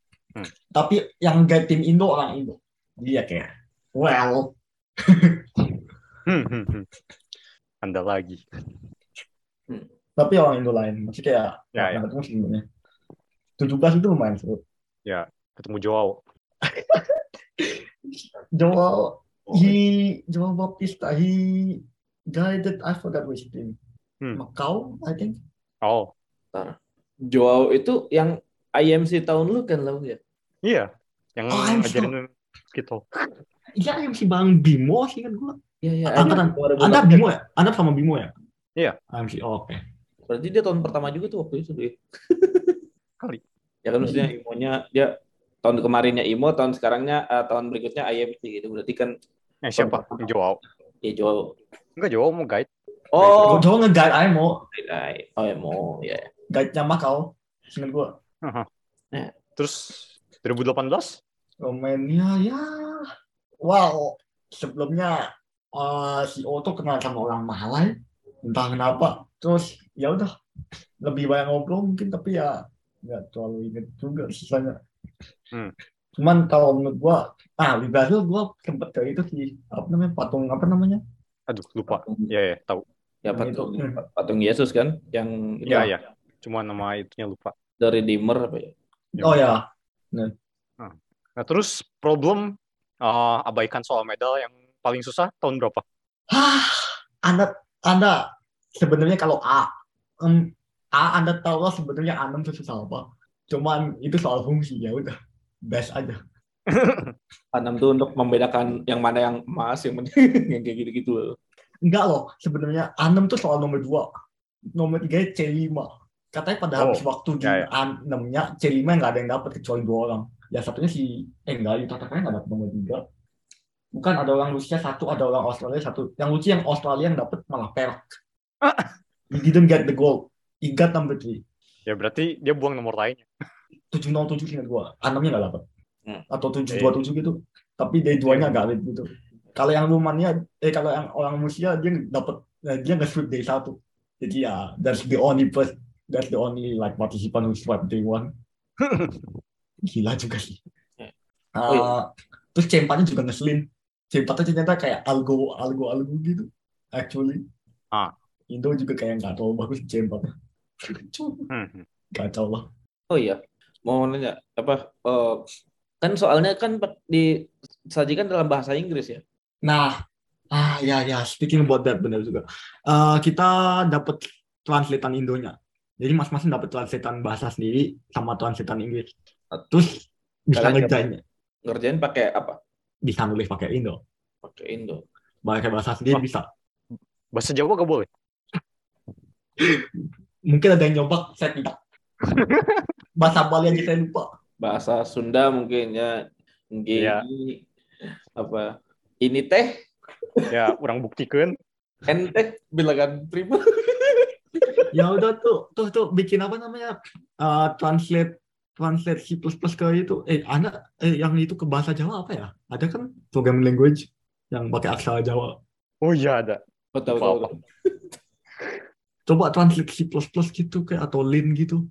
tapi yang guide tim Indo orang Indo. Dia kayak well. Hmm, hmm, hmm. Anda lagi. tapi orang Indo lain. Masih kayak Ya, yang ketemu sebelumnya 17 itu lumayan seru. Ketemu Joao. Joel he Joel Baptista he guided I forgot which team. Hmm. Macau I think. Oh, Joao itu yang IMC tahun lu kan lo ya? iya. Yang Oh, ngajarin gitu. iya yang si Bang Bimo sih kan gua Iya iya. Angkatan- 2018. Anda Bimo ya Anda sama Bimo ya Iya. MC oh, oke Berarti dia tahun pertama juga tuh waktu itu tuh. ya? Kali. Ya kan maksudnya IMO-nya dia tahun kemarinnya IMO, tahun sekarangnya eh, tahun berikutnya IMC gitu. Berarti kan Yang siapa? Joao. ya Joao. Enggak, Joao mau guide. Oh, Joel nge-guide I mau oh IMO ya. Guide-nya Macau Ingat gua. Terus 2018? Romania ya. Wow. Sebelumnya eh, si Otto kenal sama orang Malay entah kenapa. Terus ya udah. Lebih banyak ngobrol mungkin tapi ya nggak terlalu inget juga sisanya. Hmm. cuman kalau menurut gua ah di Brazil gua sempet ke itu sih. Apa namanya? Patung apa namanya? Aduh, lupa. Ya, ya, tahu. Ya Yang patung itu. patung Yesus kan? Yang itu. Iya, iya. Cuma nama itunya lupa. dari Dimmer apa ya? oh ya Nah, terus problem uh, abaikan soal medal yang paling susah tahun berapa? Hah, anda anda sebenarnya kalau A em, A anda tahu lah sebenarnya A6 itu susah apa cuman itu soal fungsi ya udah best aja A6 tuh untuk membedakan yang mana yang emas, yang mana yang kayak gitu-gitu loh. Enggak loh, sebenarnya A6 tuh soal nomor 2. Nomor 3 C5. Katanya pada Oh, habis waktu di ya, ya. A6-nya C5 nggak ada yang dapat kecuali dua orang. Yang satunya si eh enggak, Yuta Takaya nggak dapat nomor 3. Bukan ada orang Rusia satu, ada orang Australia satu. Yang lucu yang Australia yang dapat malah perak. Ah. He didn't get the gold. He got number 3. Ya berarti dia buang nomor lainnya. 707 ingat gua. A6-nya nggak dapat. Hmm. Atau 727 gitu. Tapi day 2-nya nggak ada gitu. Kalau yang Rumania, eh kalau yang orang Rusia dia dapat eh, dia nggak sweep day 1. Jadi ya that's the only first that's the only like participant who swept day 1. Gila juga sih. Eh. Uh, Oh, iya. Terus C4-nya juga ngeselin. C4-nya ternyata kayak algo algo algo gitu. Actually. Ah. Indo juga kayak nggak terlalu bagus C4. Hmm. Kacau lah. Oh iya, mau nanya apa? eh, kan soalnya kan disajikan dalam bahasa Inggris ya. Nah, ah ya ya, speaking about that benar juga. Eh, kita dapat translatean Indonya. Jadi masing-masing dapat translatean bahasa sendiri sama translatean Inggris. Terus bisa Kalian ngerjain, Ngerjain pakai apa? bisa nulis pakai Indo. Pakai Indo. Pakai bahasa sendiri Oh. bisa. Bahasa Jawa gak boleh. Mungkin ada yang nyoba, saya tidak. bahasa Bali aja saya lupa. Bahasa Sunda mungkin ya. Mungkin Iya. apa? Ini teh, Ya orang buktikan. ente bilangan prima. Ya udah tuh, tuh tuh bikin apa namanya? Eh, translate translate C++ ke itu. Eh, ada eh, yang itu ke bahasa Jawa apa ya? Ada kan programming language yang pakai aksara Jawa. Oh iya ada. Oh, tahu, Apa, tahu, apa. tahu. coba translate C++ gitu kayak atau Lin gitu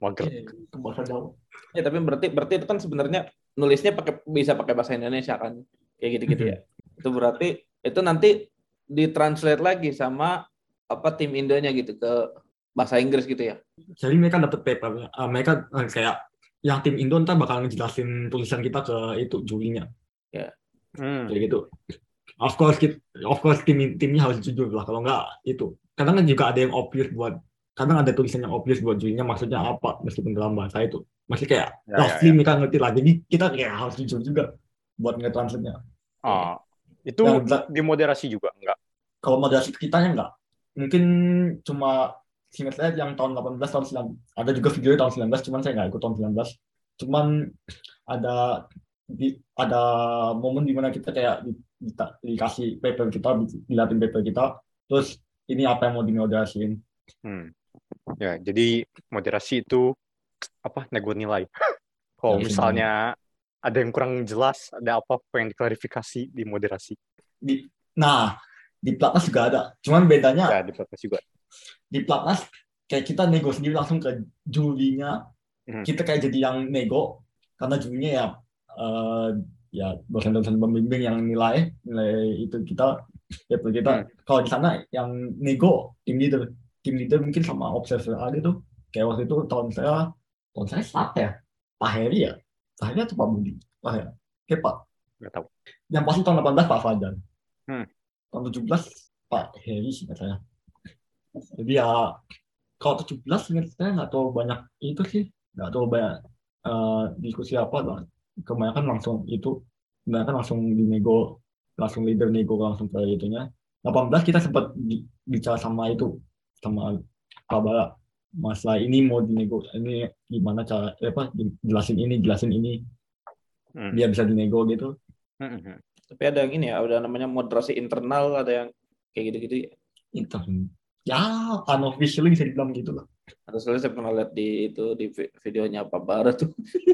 Mager. ke bahasa Jawa. Ya, tapi berarti berarti itu kan sebenarnya nulisnya pakai bisa pakai bahasa Indonesia kan. Kayak gitu-gitu ya. Itu berarti itu nanti ditranslate lagi sama apa tim Indonya gitu ke bahasa Inggris gitu ya. Jadi mereka dapat paper, eh, mereka eh, kayak yang tim Indo ntar bakal ngejelasin tulisan kita ke itu Julinya Hmm. kayak gitu. Of course, kita, of course tim timnya harus jujur lah. Kalau nggak itu, kadang kan juga ada yang obvious buat, kadang ada tulisan yang obvious buat Julinya maksudnya apa meskipun dalam bahasa itu. Masih kayak Ya, ya, roughly ya. mereka ngerti lah. Jadi kita kayak harus jujur juga buat nge-translate-nya. Ah, itu dimoderasi juga enggak? kalau moderasi kitanya enggak mungkin cuma singkat saya yang tahun 18 tahun 9 ada juga video tahun 19 cuman saya nggak ikut tahun 19 cuman ada di, ada momen di mana kita kayak di, di- dikasih paper kita di- dilihatin paper kita terus ini apa yang mau dimoderasiin Hmm. Ya, jadi moderasi itu apa? Nego nilai. Kalau Ya, misalnya ada yang kurang jelas, ada apa yang diklarifikasi di moderasi. di, nah di platnas juga ada. Cuman bedanya Ya, di podcast juga. di platnas kayak kita nego sendiri langsung ke julinya Hmm. kita kayak jadi yang nego karena julinya ya eh, ya dosen-dosen pembimbing yang nilai nilai itu kita paper kita. Hmm. kalau di sana yang nego tim leader. Tim leader mungkin sama observer ada tuh. Kayak waktu itu tahun saya tahun saya siapa ya? Pak Heri ya? Pak Heri atau Pak Budi? Pak Heri. Kayak Pak. Nggak tahu. yang pasti tahun 18 Pak Fajar. Hmm. Tahun 17 Pak Heri sih saya. Jadi ya kalau 17 ingat saya nggak terlalu banyak itu sih. Nggak terlalu banyak eh, diskusi apa kebanyakan langsung itu kebanyakan langsung di nego langsung leader nego langsung ke itunya 18 kita sempat bi- bicara sama itu sama Pak Bara masalah ini mau dinego ini gimana cara eh, apa jelasin ini jelasin ini. Hmm. biar bisa dinego gitu. Hmm, hmm, hmm. Tapi ada yang ini ya, ada namanya moderasi internal, ada yang kayak gitu-gitu ya. itu ya unofficially bisa dibilang gitu lah Atau soalnya saya pernah lihat di itu di vi- videonya Pak Bara tuh.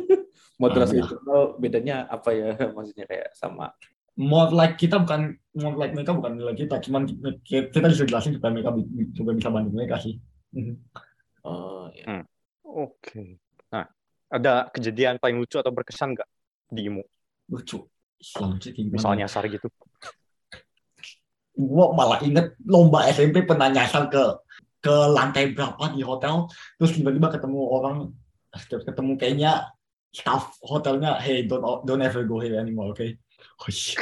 moderasi Ah, iya. internal bedanya apa ya? Maksudnya kayak sama. more like kita bukan more like mereka bukan nilai kita cuman kita kita bisa jelasin supaya mereka supaya bisa bantu mereka sih Mhm. Oh, ya. Oke. Nah, ada kejadian paling lucu atau berkesan nggak di IMU? lucu? Misalnya nyasar gitu. gua malah inget lomba SMP pernah nyasar ke ke lantai berapa di hotel. Terus tiba-tiba ketemu orang ketemu kayaknya staff hotelnya hey don't don't ever go here anymore oke oh, shit.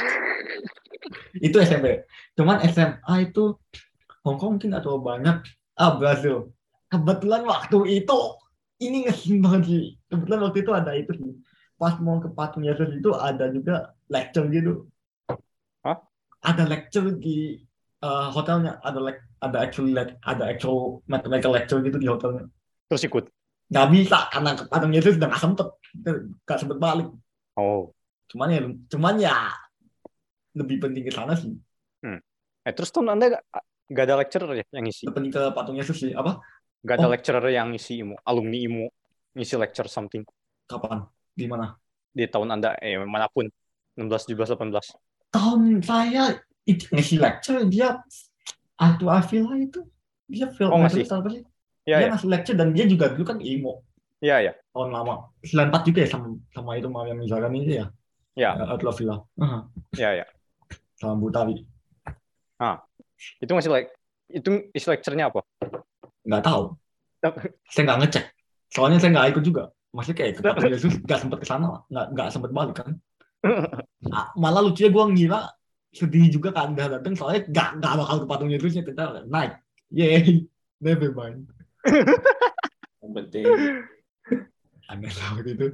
itu SMP cuman SMA itu Hongkong mungkin nggak terlalu banyak. Ah Brazil. Kebetulan waktu itu ini ngesin banget sih. Kebetulan waktu itu ada itu sih. Pas mau ke patung Yesus itu ada juga lecture gitu. Hah? Ada lecture di eh, hotelnya, ada lec ada actual lec- ada actual mathematical lecture gitu di hotelnya. Terus ikut. Nggak bisa karena ke patung Yesus udah nggak sempet, nggak sempet balik. Oh. Cuman ya, cuman ya lebih penting ke sana sih. Eh terus tuh anda nggak nggak ada lecturer ya yang ngisi? Lebih penting ke patung Yesus sih. Apa? Nggak ada Oh. lecturer yang ngisi IMO, alumni IMO ngisi lecture something Kapan? Di mana? di tahun anda eh mana pun 16, 17, 18. Tahun saya itu ngisi lecture dia Atu Avila itu dia film Oh, ngasih. apa sih? Iya dia ya, ngasih lecture dan dia juga dulu kan IMO iya ya. tahun lama. 94 juga ya sama sama itu Mariam Mizaran ini ya. Ya. Atu Avila. Aha, Iya ya. sama Butawi. Itu masih like itu isi lecture-nya apa? Nggak tahu. Saya nggak ngecek. Soalnya saya nggak ikut juga. Masih kayak ke Yesus nggak sempet ke sana, nggak nggak sempet balik kan. Ah, Malah lucunya gue ngira sedih juga kan nggak datang soalnya nggak nggak bakal ke Patung Yesusnya kita naik. Yeay, never mind. Yang penting Aneh banget itu.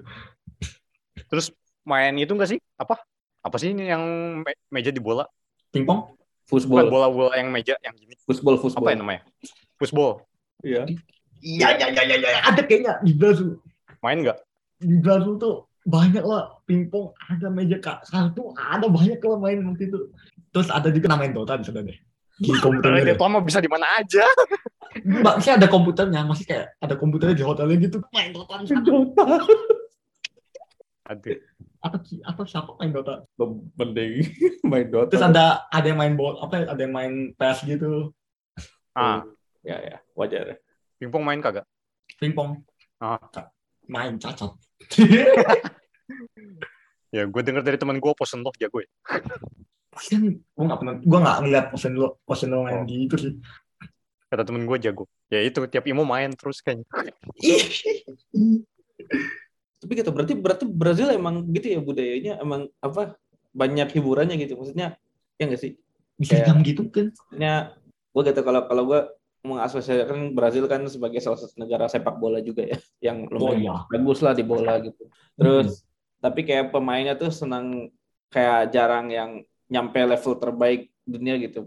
Terus main itu enggak sih? Apa? Apa sih ini yang me- meja di bola? Pingpong? Football, bola-bola yang meja yang gini. football, Apa football. ya namanya? Football. Iya. Iya, iya, iya, iya, iya. Ada kayaknya di Brazil. Main nggak? Di Brazil tuh banyak lah pingpong, ada meja kak satu, ada banyak lah main waktu itu. Terus ada juga namain Dota di sana deh. Di komputernya. deh. Itu mah bisa di mana aja. Maksudnya ada komputernya, masih kayak ada komputernya di hotelnya gitu. Main Dota di sana. Aduh. Atau, atau siapa main Dota? Mending main Dota. Terus ada ada yang main bol, apa ada yang main PS gitu. Ah, ya ya wajar. pingpong main kagak? Pingpong. Ah. Main cacat. Ya, gue denger dari teman gue Posen Love jago ya. Kan gue nggak pernah, gue nggak ngeliat posen lo, posen lo main Oh. di itu sih. Kata temen gue jago. Ya itu, tiap imo main terus kayaknya. Tapi gitu berarti berarti Brazil emang gitu ya budayanya emang apa banyak hiburannya gitu maksudnya ya nggak sih? Bisa Kayak- jam gitu kan? Maksudnya gue gitu kalau kalau gue mengasosiasikan Brazil kan sebagai salah satu negara sepak bola juga ya yang Oh lumayan iya. bagus lah di bola gitu. Terus tapi kayak pemainnya tuh senang kayak jarang yang nyampe level terbaik dunia gitu.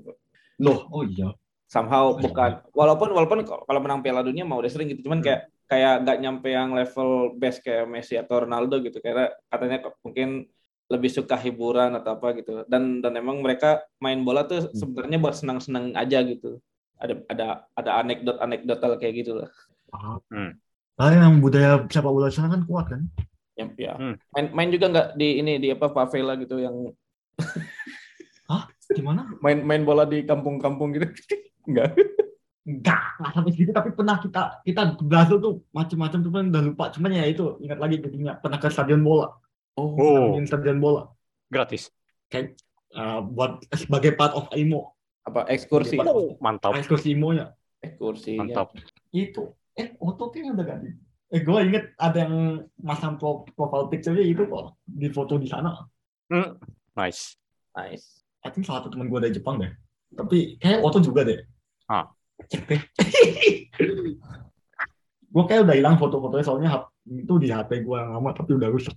Loh, oh iya. Somehow Oh, iya. bukan walaupun walaupun kalau menang Piala Dunia mau udah sering gitu cuman kayak kayak nggak nyampe yang level best kayak Messi atau Ronaldo gitu karena katanya mungkin lebih suka hiburan atau apa gitu dan dan emang mereka main bola tuh sebenarnya buat senang-senang aja gitu ada ada ada anekdot anekdotal kayak gitu lah Hmm. Ah, yang budaya sepak bola sana kan kuat kan? yang ya Hmm. main main juga nggak di ini di apa favela gitu yang Gimana? main main bola di kampung-kampung gitu enggak Enggak, nggak sampai segitu. Tapi pernah kita kita ke Brazil tuh macam-macam tuh kan udah lupa. Cuman ya itu ingat lagi intinya pernah ke stadion bola, oh Oh, stadion bola. gratis. Uh, buat sebagai part of IMO, apa ekskursi mantap. ekskursi IMO-nya. ekskursi Mantap. Itu, eh foto kayaknya udah ganti. Eh gue inget ada yang masang pro profile picture-nya itu kok di foto di sana. Hmm. Nice. nice I think salah satu temen gue dari Jepang deh. Tapi kayak foto juga deh. Ah. Cek deh. gue kayak udah hilang foto-fotonya soalnya itu di HP gue yang lama tapi udah rusak.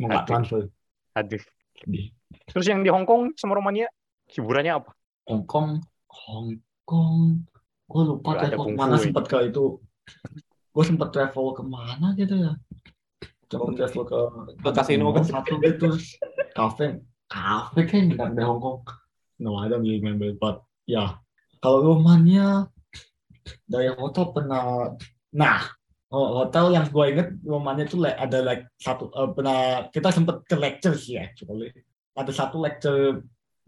Mau nggak transfer. Aduh. Sedih. Terus yang di Hong Kong sama Romania, hiburannya apa? Hong Kong, Hong Kong. Gue lupa ada travel ke mana sempat ke itu. Gue sempat travel ke mana gitu ya. Coba travel ke Ke kasino kan? satu gitu kafe kafe kan nggak ada Hong Kong no I don't remember but ya kalau rumahnya dari hotel pernah nah oh, hotel yang gue inget rumahnya tuh ada like satu eh, pernah kita sempet ke lecture sih ya actually ada satu lecture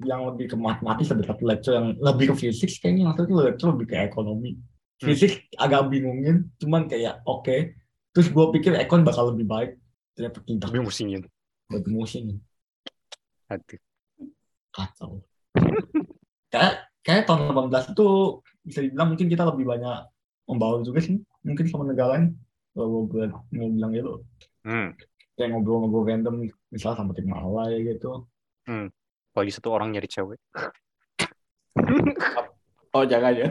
yang lebih ke matematis ada satu lecture yang lebih ke fisik kayaknya. Yang satu lecture lebih ke ekonomi. Hmm. fisik agak bingungin cuman kayak oke. Terus gue pikir ekon bakal lebih baik ternyata tidak Lebih musingin. lebih musim Aduh. kacau. Kayak kayak tahun 18 itu bisa dibilang mungkin kita lebih banyak membawa juga sih mungkin sama negara lain kalau gue mau bilang gitu. Hmm. kayak ngobrol-ngobrol random misalnya sama tim Malay gitu Apalagi satu orang nyari cewek. Oh jangan ya.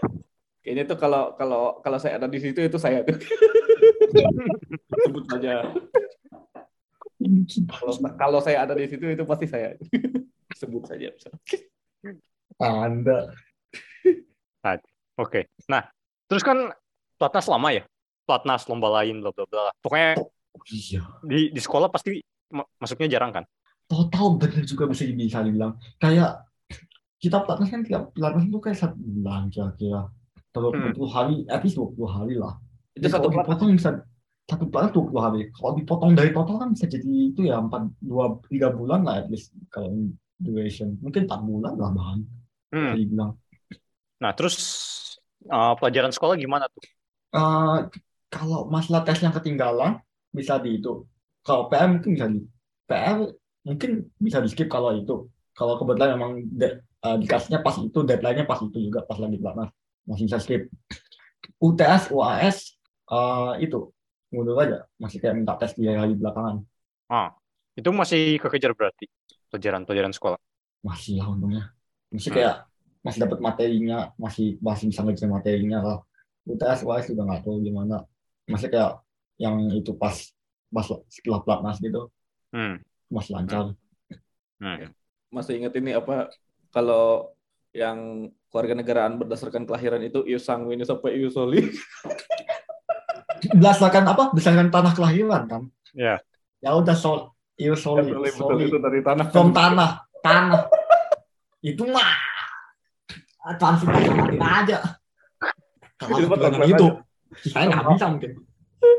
Kayaknya tuh kalau kalau kalau saya ada di situ itu saya tuh. Sebut saja. Kalau kalau saya ada di situ itu pasti saya sebut saja. Anda. Oke. Nah, terus kan platnas lama ya. Platnas lomba lain bla bla bla. Pokoknya Iya. di di sekolah pasti ma- masuknya jarang kan. Total bener juga bisa bisa dibilang. Kayak kita pelatnas kan tiap pelatnas itu kayak satu bulan kira-kira. Kalau Hmm. 20 hari, at least 20 hari lah. Itu Jadi satu kalau dipotong bisa satu pelatnas 20 hari. Kalau dipotong dari total kan bisa jadi itu ya 4 2 3 bulan lah at least kalau duration. Mungkin 4 bulan lah bahan. Hmm. Bisa dibilang. Nah, terus uh, pelajaran sekolah gimana tuh? Eh, kalau masalah tes yang ketinggalan bisa di itu. Kalau PR mungkin bisa di PR mungkin bisa di skip kalau itu. Kalau kebetulan memang de- eh, dikasihnya pas itu deadline-nya pas itu juga pas lagi pelatnas masih bisa skip. UTS, UAS eh, itu mundur aja masih kayak minta tes di hari belakangan Ah, itu masih kekejar berarti pelajaran-pelajaran sekolah. masih lah untungnya masih kayak masih dapat materinya masih masih bisa ngejar materinya lah UTS UAS juga nggak tahu gimana masih kayak yang itu pas pas setelah pelatnas gitu Hmm. Masih lancar Hmm. Masih ingat ini apa kalau yang keluarga negaraan berdasarkan kelahiran itu Ius Sangwini sampai Ius Soli. berdasarkan apa berdasarkan tanah kelahiran kan Ya. ya udah sol itu solid Betul, betul, solid itu dari tanah. from tanah tanah itu mah transit sama aja kalau Itu itu saya nggak bisa mungkin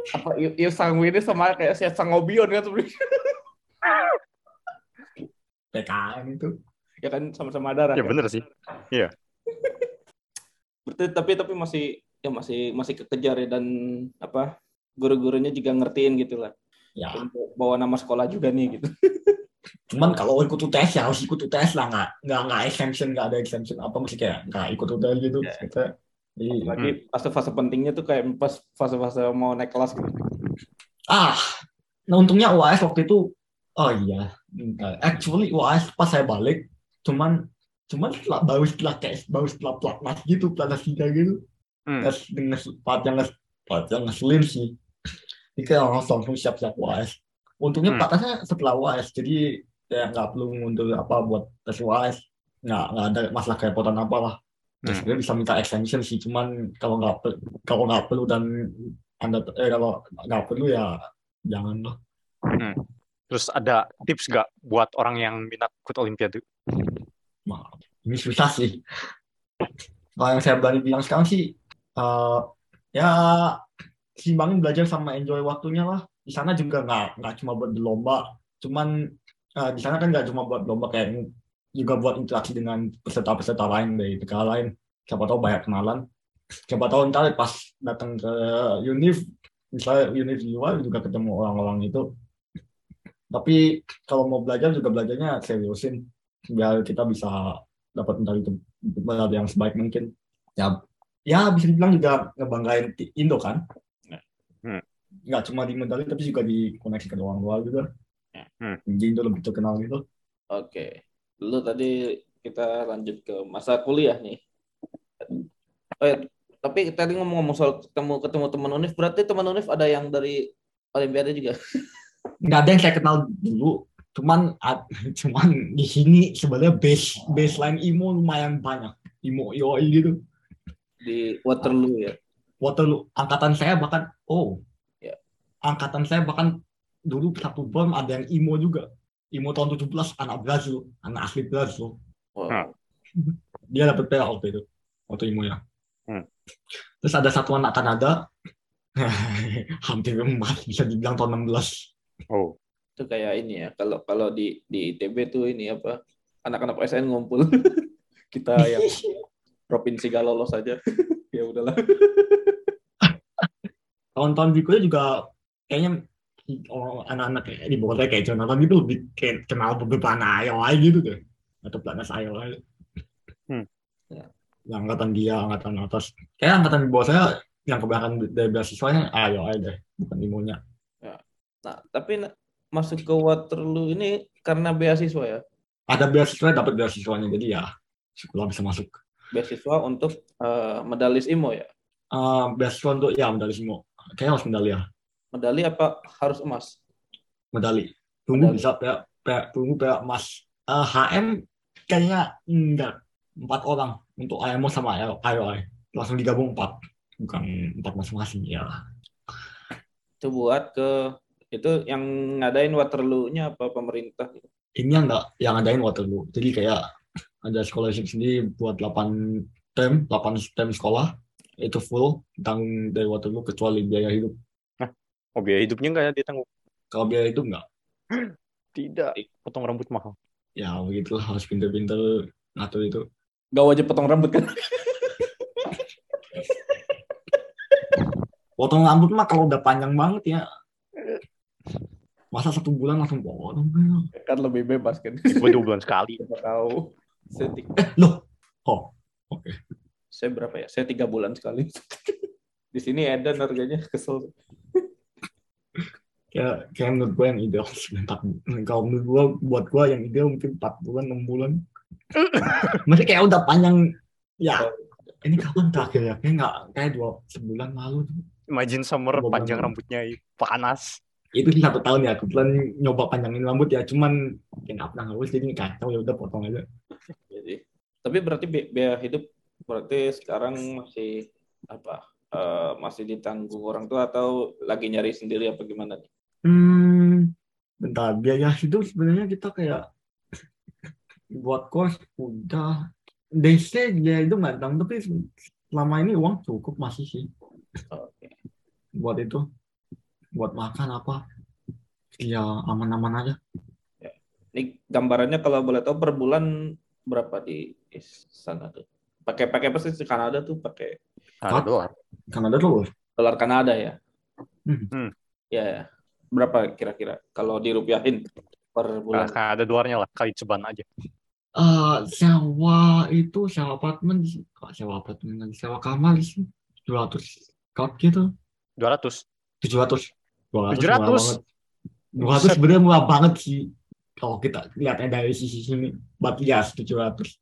Apa Ius Sangwini sama kayak si Sangobion kan sebenarnya. PKN itu Ya kan sama-sama darah. Ya kan? bener sih. Berarti tapi tapi masih ya masih masih kekejar ya dan apa guru-gurunya juga ngertiin gitu lah. ya bawa nama sekolah juga nih gitu. cuman kalau ikut UTS ya harus ikut UTS lah nggak nggak nggak exemption nggak ada exemption apa mesti kayak nggak ikut UTS gitu Ya. kita Lagi fase-fase pentingnya tuh kayak pas fase-fase mau naik kelas gitu. ah nah untungnya UAS waktu itu oh iya. Actually UAS pas saya balik cuman cuman setelah baru setelah kayak baru setelah pelatnas gitu pelatnas tiga gitu. Hmm. Nges, nges, part yang nges, yang ngeselin sih. Ini kayak langsung langsung siap-siap UAS untungnya Hmm. pelatnasnya setelah UAS jadi ya nggak perlu mundur apa buat tes UAS nggak nggak ada masalah kerepotan apa lah. Ya, Hmm. sebenarnya bisa minta extension sih cuman kalau nggak kalau nggak perlu dan anda eh kalau nggak perlu ya jangan lah Terus ada tips gak buat orang yang minat ikut Olimpiade? Ini susah sih. Kalau yang saya berani bilang sekarang sih eh, ya simbangin belajar sama enjoy waktunya lah. Di sana juga nggak nggak cuma buat berlomba. Cuman eh, di sana kan nggak cuma buat lomba kayak juga buat interaksi dengan peserta-peserta lain dari negara lain. Siapa tahu banyak kenalan. Siapa tahu ntar pas datang ke univ misalnya univ luar juga ketemu orang-orang itu tapi kalau mau belajar juga belajarnya seriusin biar kita bisa dapat medali medali yang sebaik mungkin ya ya bisa dibilang juga ngebanggain Indo kan Hmm. nggak cuma di medali tapi juga di koneksi ke orang luar juga Hmm. jadi Indo lebih terkenal gitu Oke. Dulu tadi kita lanjut ke masa kuliah nih. Oh ya, tapi tadi ngomong-ngomong soal ketemu ketemu teman Unif, berarti teman Unif ada yang dari Olimpiade juga. nggak ada yang saya kenal dulu. Cuman ad- cuman di sini sebenarnya base baseline imo lumayan banyak. Imo yoi gitu. Di Waterloo ya. Waterloo. Angkatan saya bahkan oh. Ya. angkatan saya bahkan dulu satu bom ada yang imo juga. Imo tahun 17 anak Brazil. Anak asli Brazil. Wow. Hmm. dia dapat PA waktu itu waktu imo ya. Hmm. terus ada satu anak Kanada. Hampir emas bisa dibilang tahun 16 Oh. Itu kayak ini ya. Kalau kalau di di ITB tuh ini apa? Anak-anak SN ngumpul. kita yang provinsi gak lolos aja. ya udahlah. tahun-tahun berikutnya juga kayaknya orang anak-anak kayak di Bogor kayak Jonathan gitu lebih kayak kenal beberapa anak IOI gitu deh atau pelatnas IOI Hmm. Ya. yang angkatan dia angkatan atas kayak angkatan di bawah saya yang kebanyakan dari beasiswanya IOI deh bukan imonya Nah, tapi masuk ke Waterloo ini karena beasiswa ya. ada beasiswa dapat beasiswanya jadi ya sekolah bisa masuk. Beasiswa untuk eh, medalis IMO ya. Eh, beasiswa untuk ya medali semua kayak harus medali ya. Medali apa harus emas? medali. Tunggu Padahal- bisa PA, PA, tunggu PA Mas Eh, HM kayaknya enggak. Empat orang untuk AMO sama IOI langsung digabung empat. Bukan empat masing-masing ya. Itu buat ke itu yang ngadain Waterloo-nya apa pemerintah? Ini yang enggak yang ngadain Waterloo. Jadi kayak ada scholarship sendiri buat 8 tem 8 tem sekolah. Itu full tanggung dari Waterloo kecuali biaya hidup. Oh biaya hidupnya nggak ditanggung? kalau biaya hidup enggak Tidak. Potong rambut mahal. ya begitulah. Harus pinter-pinter ngatur itu. Gak wajib potong rambut kan? potong rambut mah kalau udah panjang banget ya masa satu bulan langsung potong kan lebih bebas kan. Gue dua bulan sekali. Siapa tahu. Saya, ti- loh oh oke saya berapa ya? Saya tiga bulan sekali. Di sini Edan harganya kesel. kayak kayak menurut gue yang ideal sebentar kalau menurut gue buat gue yang ideal mungkin 4 bulan 6 bulan masih kayak udah panjang ya ini kapan terakhir ya kayak nggak kayak dua sebulan lalu Imagine summer panjang lalu. rambutnya panas. Itu sih satu tahun ya kebetulan nyoba panjangin rambut ya cuman kayak nggak pernah ngurus jadi kacau ya udah potong aja Jadi, tapi berarti bi- biaya hidup berarti sekarang masih apa? eh, masih ditanggung orang tua atau lagi nyari sendiri apa gimana? nih? hmm bentar biaya hidup sebenarnya kita kayak buat kos udah DC biaya hidup nggak tapi selama ini uang cukup masih sih Oke. buat itu buat makan apa ya aman-aman aja Ini gambarannya kalau boleh tahu per bulan berapa di sana tuh? Pakai pakai apa sih di Kanada tuh pakai Ada Hah? dolar. Kanada tuh dolar Kanada ya? Hmm. Hmm. Ya, ya. Berapa kira-kira kalau dirupiahin per Nah, bulan? kan ada dolarnya lah. Kali ceban aja. eh sewa itu sewa apartemen kok sewa apartemen lagi sewa kamar sih 700 kok gitu 200. 700 200 700? Murah banget 200 sebenarnya murah banget sih kalau kita lihatnya dari sisi sini but yes 700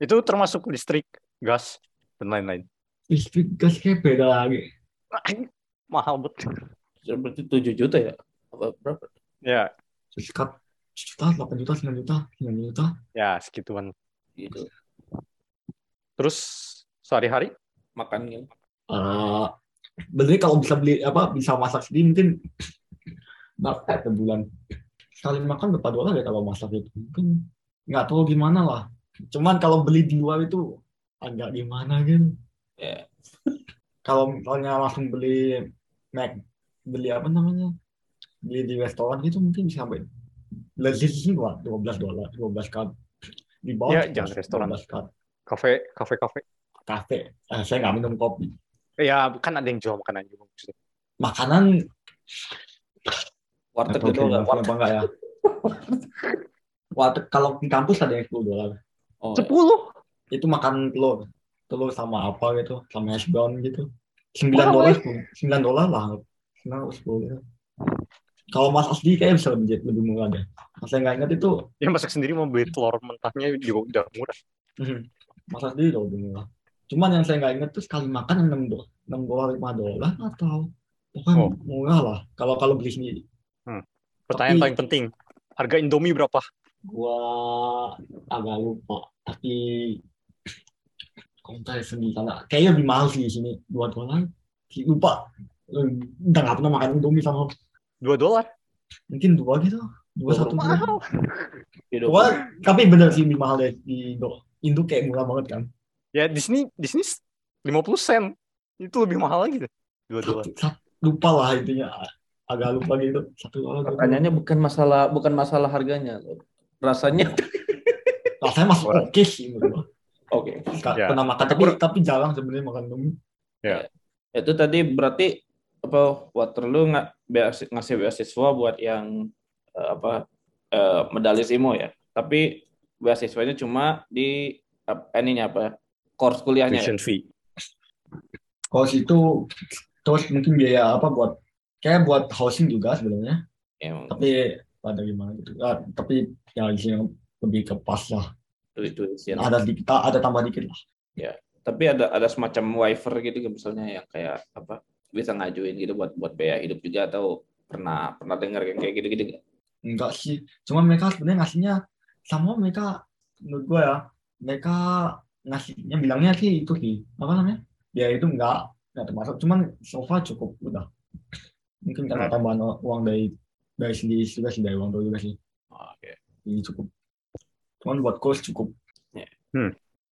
Itu termasuk listrik, gas, dan lain-lain. listrik gas kayak beda lagi Mahal betul. Berarti 7 juta ya? Apa berapa? Ya, sekat juta 8 juta 9 juta 9 juta ya segituan. Gitu. Terus sehari-hari Makan gitu. eh benernya kalau bisa beli apa bisa masak sendiri mungkin berapa ya per bulan sekali makan berapa dolar ya kalau masak itu? Mungkin nggak tahu gimana lah. Cuman kalau beli di luar itu agak gimana gitu Ya. kalau misalnya langsung beli Mac beli apa namanya? Beli di restoran gitu mungkin bisa sampai lebih sih dua belas dolar dua belas cut di bawah Ya, jangan restoran. 12 cut kafe, kafe, kafe. kafe. Eh, saya nggak minum kopi Ya, kan ada yang jual makanan juga maksudnya. makanan Warteg Nggak tahu gitu apa enggak ya Warteg kalau di kampus ada yang 10 dolar Oh, ya. Sepuluh. itu makan telur telur sama apa gitu sama hash brown gitu 9 Mahal, dolar 9 dolar lah 9 atau 10 gitu. kalau mas asli kayak bisa lebih lebih murah deh saya nggak ingat itu Ya masak sendiri mau beli telur mentahnya juga udah murah. Mhm. Mas Asli udah lebih murah. Cuman yang saya nggak ingat tuh sekali makan 6 dolar, 6 dolar, 5 dolar atau pokoknya Oh. murah lah. Kalau kalau beli sendiri. Pertanyaan Tapi- paling penting, harga Indomie berapa? Gua agak lupa. Tapi kontak sendiri sana. Kayaknya lebih mahal sih di sini. 2 dolar. Lupa. Udah nggak pernah makan Indomie sama Dua dolar. mungkin dua gitu. Dua Oh, satu dua. Mahal. Dua, tapi bener sih lebih mahal deh di Indo. Indo kayak murah banget kan. Ya di sini di sini 50 sen. Itu lebih mahal lagi deh. Dua dolar. Lupa lah intinya. Agak lupa gitu. Satu dolar. Pertanyaannya bukan masalah bukan masalah harganya. Rasanya rasanya masih oke sih menurut gua. oke. Nggak Ya. pernah makan tapi tapi jarang sebenarnya makan Indomie. Itu tadi berarti apa Waterloo nggak ngasih beasiswa buat yang eh, apa eh, medali SIMO ya. Tapi beasiswanya cuma di apa, ininya apa? Course kuliahnya. ya? Tuition fee. Kalau situ terus mungkin biaya apa buat kayak buat housing juga sebenarnya. Ya, emang Tapi ada gimana gitu. Ah, tapi ya di sini lebih ke pas lah. duit tuition. Ada dikit ada tambah dikit lah. Tapi ada ada semacam waiver gitu misalnya yang kayak apa bisa ngajuin gitu buat buat biaya hidup juga atau pernah pernah dengar yang kayak gitu-gitu nggak? enggak sih cuma mereka sebenarnya ngasihnya sama mereka menurut gue ya mereka ngasihnya bilangnya sih itu sih. Apa namanya? Ya itu enggak enggak termasuk. Cuman so far cukup udah. Mungkin karena tambahan uang dari dari sendiri juga sih dari uang dulu juga sih. Oke. jadi cukup. Cuman buat course cukup.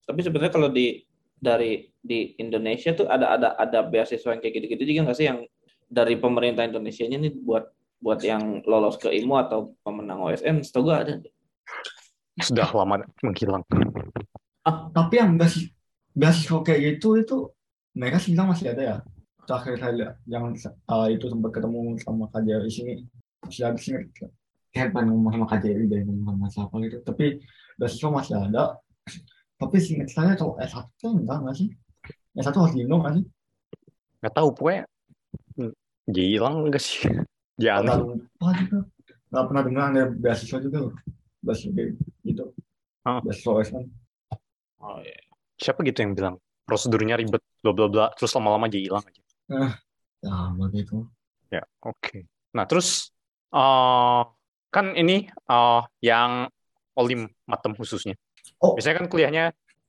Tapi sebenarnya kalau di dari di Indonesia tuh ada ada ada beasiswa yang kayak gitu-gitu juga nggak sih yang dari pemerintah Indonesia-nya nih buat buat yang lolos ke IMO atau pemenang OSN, setahu gue ada. Sudah lama menghilang. Tapi yang beasiswa beasiswa kayak gitu itu mereka sih bilang masih ada ya terakhir saya lihat yang uh, itu sempat ketemu sama KJRI di sini. Masih ada sih kayak ngomong sama KJRI dari ngomong sama siapa gitu. Tapi beasiswa masih ada. Tapi singkat saya kalau S1 kan enggak nggak sih? S1 harus di Indo nggak sih? Nggak tahu pokoknya hmm, hilang enggak sih? Nggak aneh. lupa juga. Nggak pernah dengar ada beasiswa juga loh. Beasiswa gitu. Ah. beasiswa OSN Oh iya. Siapa gitu yang bilang prosedurnya ribet bla bla bla terus lama-lama jadi hilang aja. ya begitu Ya, oke. Nah, terus eh kan ini eh yang olim matem khususnya. Oh. Biasanya kan kuliahnya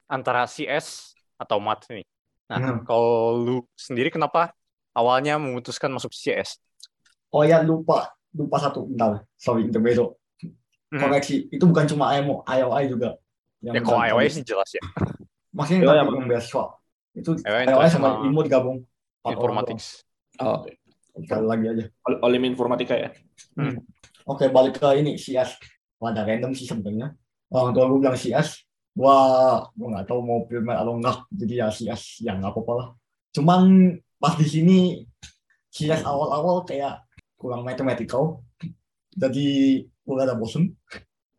antara CS atau mat nih. Nah, Hmm. kalau lu sendiri kenapa awalnya memutuskan masuk CS? oh ya lupa lupa satu bentar sorry intermezzo Hmm. koreksi itu bukan cuma IMO IOI juga Ya kalau tadi. sih jelas ya. maksudnya IOI yang tadi beasiswa itu IOI sama digabung Empat orang Informatics. Oh, sekali lagi aja. Ol- Olim informatika ya. oke balik ke ini CS Wah, ada random sih sebenarnya. Orang tua gue bilang CS wah gue nggak tahu mau pilih atau enggak jadi ya CS ya nggak apa-apa lah. Cuman pas di sini CS awal-awal kayak kurang mathematical. Jadi gue ada bosen.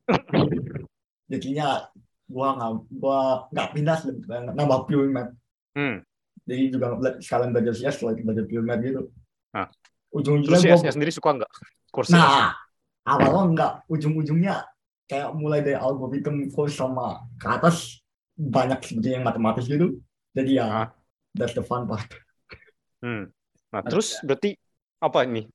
Jadinya gua nggak gua nggak pindah sih, nambah pure math Hmm. jadi juga sekalian belajar CS lagi belajar pure math gitu Ah. ujung-ujungnya gua sendiri suka nggak? Kursi nah awalnya enggak ujung-ujungnya kayak mulai dari algoritma course sama ke atas banyak sebetulnya yang matematis gitu jadi ya Ah. that's the fun part Hmm. Nah, terus berarti apa ini?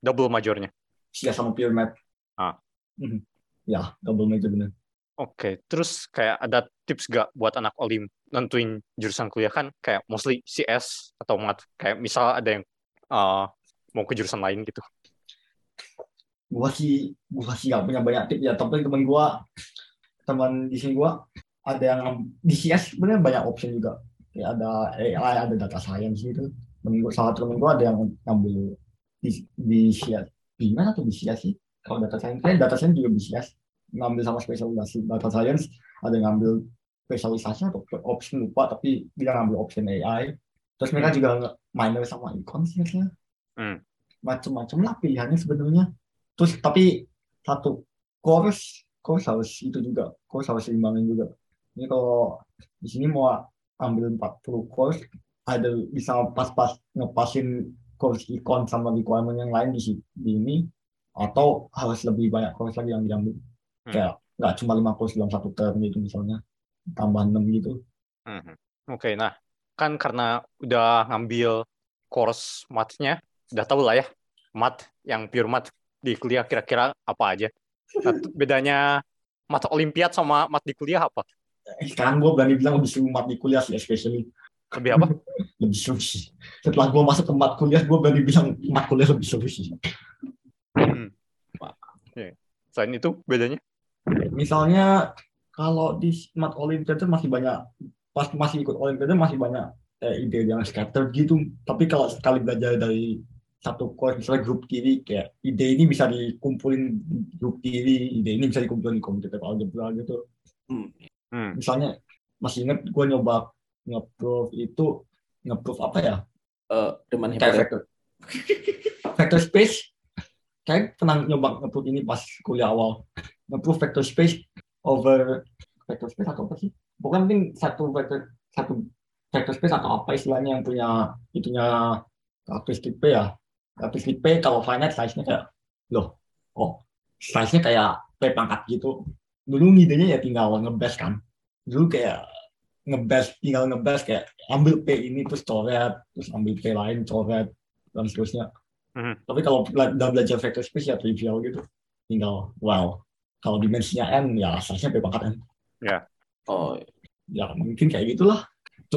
Double majornya. CS sama pure math Ah. Mhm. ya double major bener Oke, terus kayak ada tips gak buat anak olim nentuin jurusan kuliah? Kan kayak mostly CS atau mat kayak misal ada yang uh, mau ke jurusan lain gitu. gua sih gua sih gak punya banyak tips ya. Tapi temen gua teman di sini gua ada yang di CS sebenarnya banyak option juga. Ya ada AI ada data science gitu. Gua, salah satu temen gua ada yang ngambil di, di CS Bingan atau di CS sih? Kalau data science kayak data science juga di CS ngambil sama spesialisasi data science ada yang ngambil spesialisasi atau option lupa tapi dia ngambil option AI terus mereka juga nge- minor sama econ sih kayaknya Hmm. macam-macam lah pilihannya sebenarnya. Terus tapi satu course course harus itu juga course harus seimbangin juga. Ini kalau di sini mau ambil 40 course ada bisa pas-pas ngepasin course econ sama requirement yang lain di di ini atau harus lebih banyak course lagi yang diambil Hmm. kayak nggak cuma lima course dalam satu term gitu misalnya tambah enam gitu Mhm. Oke, nah kan karena udah ngambil course matnya, udah tahu lah ya mat yang pure mat di kuliah kira-kira apa aja. Nah, bedanya mata olimpiad sama mat di kuliah apa? Eh, sekarang gue berani bilang lebih seru mat di kuliah sih especially Lebih apa? lebih seru sih setelah gue masuk ke mat kuliah gue berani bilang mat kuliah lebih seru sih Hmm. Selain itu bedanya? Misalnya kalau di mat olimpiade masih banyak pas masih ikut olimpiade masih banyak eh, ide yang scattered gitu. Tapi kalau sekali belajar dari satu course misalnya grup kiri kayak ide ini bisa dikumpulin di grup kiri ide ini bisa dikumpulin di komputer algebra gitu. Hmm. misalnya masih inget gue nyoba nge-proof itu nge-proof apa ya? Eh, Riemann kayak Hypothesis. vector vector space. Kayak pernah nyoba nge-proof ini pas kuliah awal nge-proof vector space over vector space atau apa sih? Bukan penting satu vector satu vector space atau apa istilahnya yang punya itunya karakteristik P ya. Karakteristik P kalau finite size-nya kayak loh oh size-nya kayak P pangkat gitu? Dulu ngidenya ya tinggal ngebas kan. Dulu kayak ngebas tinggal ngebas kayak ambil P ini terus coret terus ambil P lain coret dan seterusnya. Mhm. tapi kalau bela- udah belajar vector space ya trivial gitu. Tinggal wow kalau dimensinya n ya seharusnya p pangkat n Oh, ya mungkin kayak gitulah.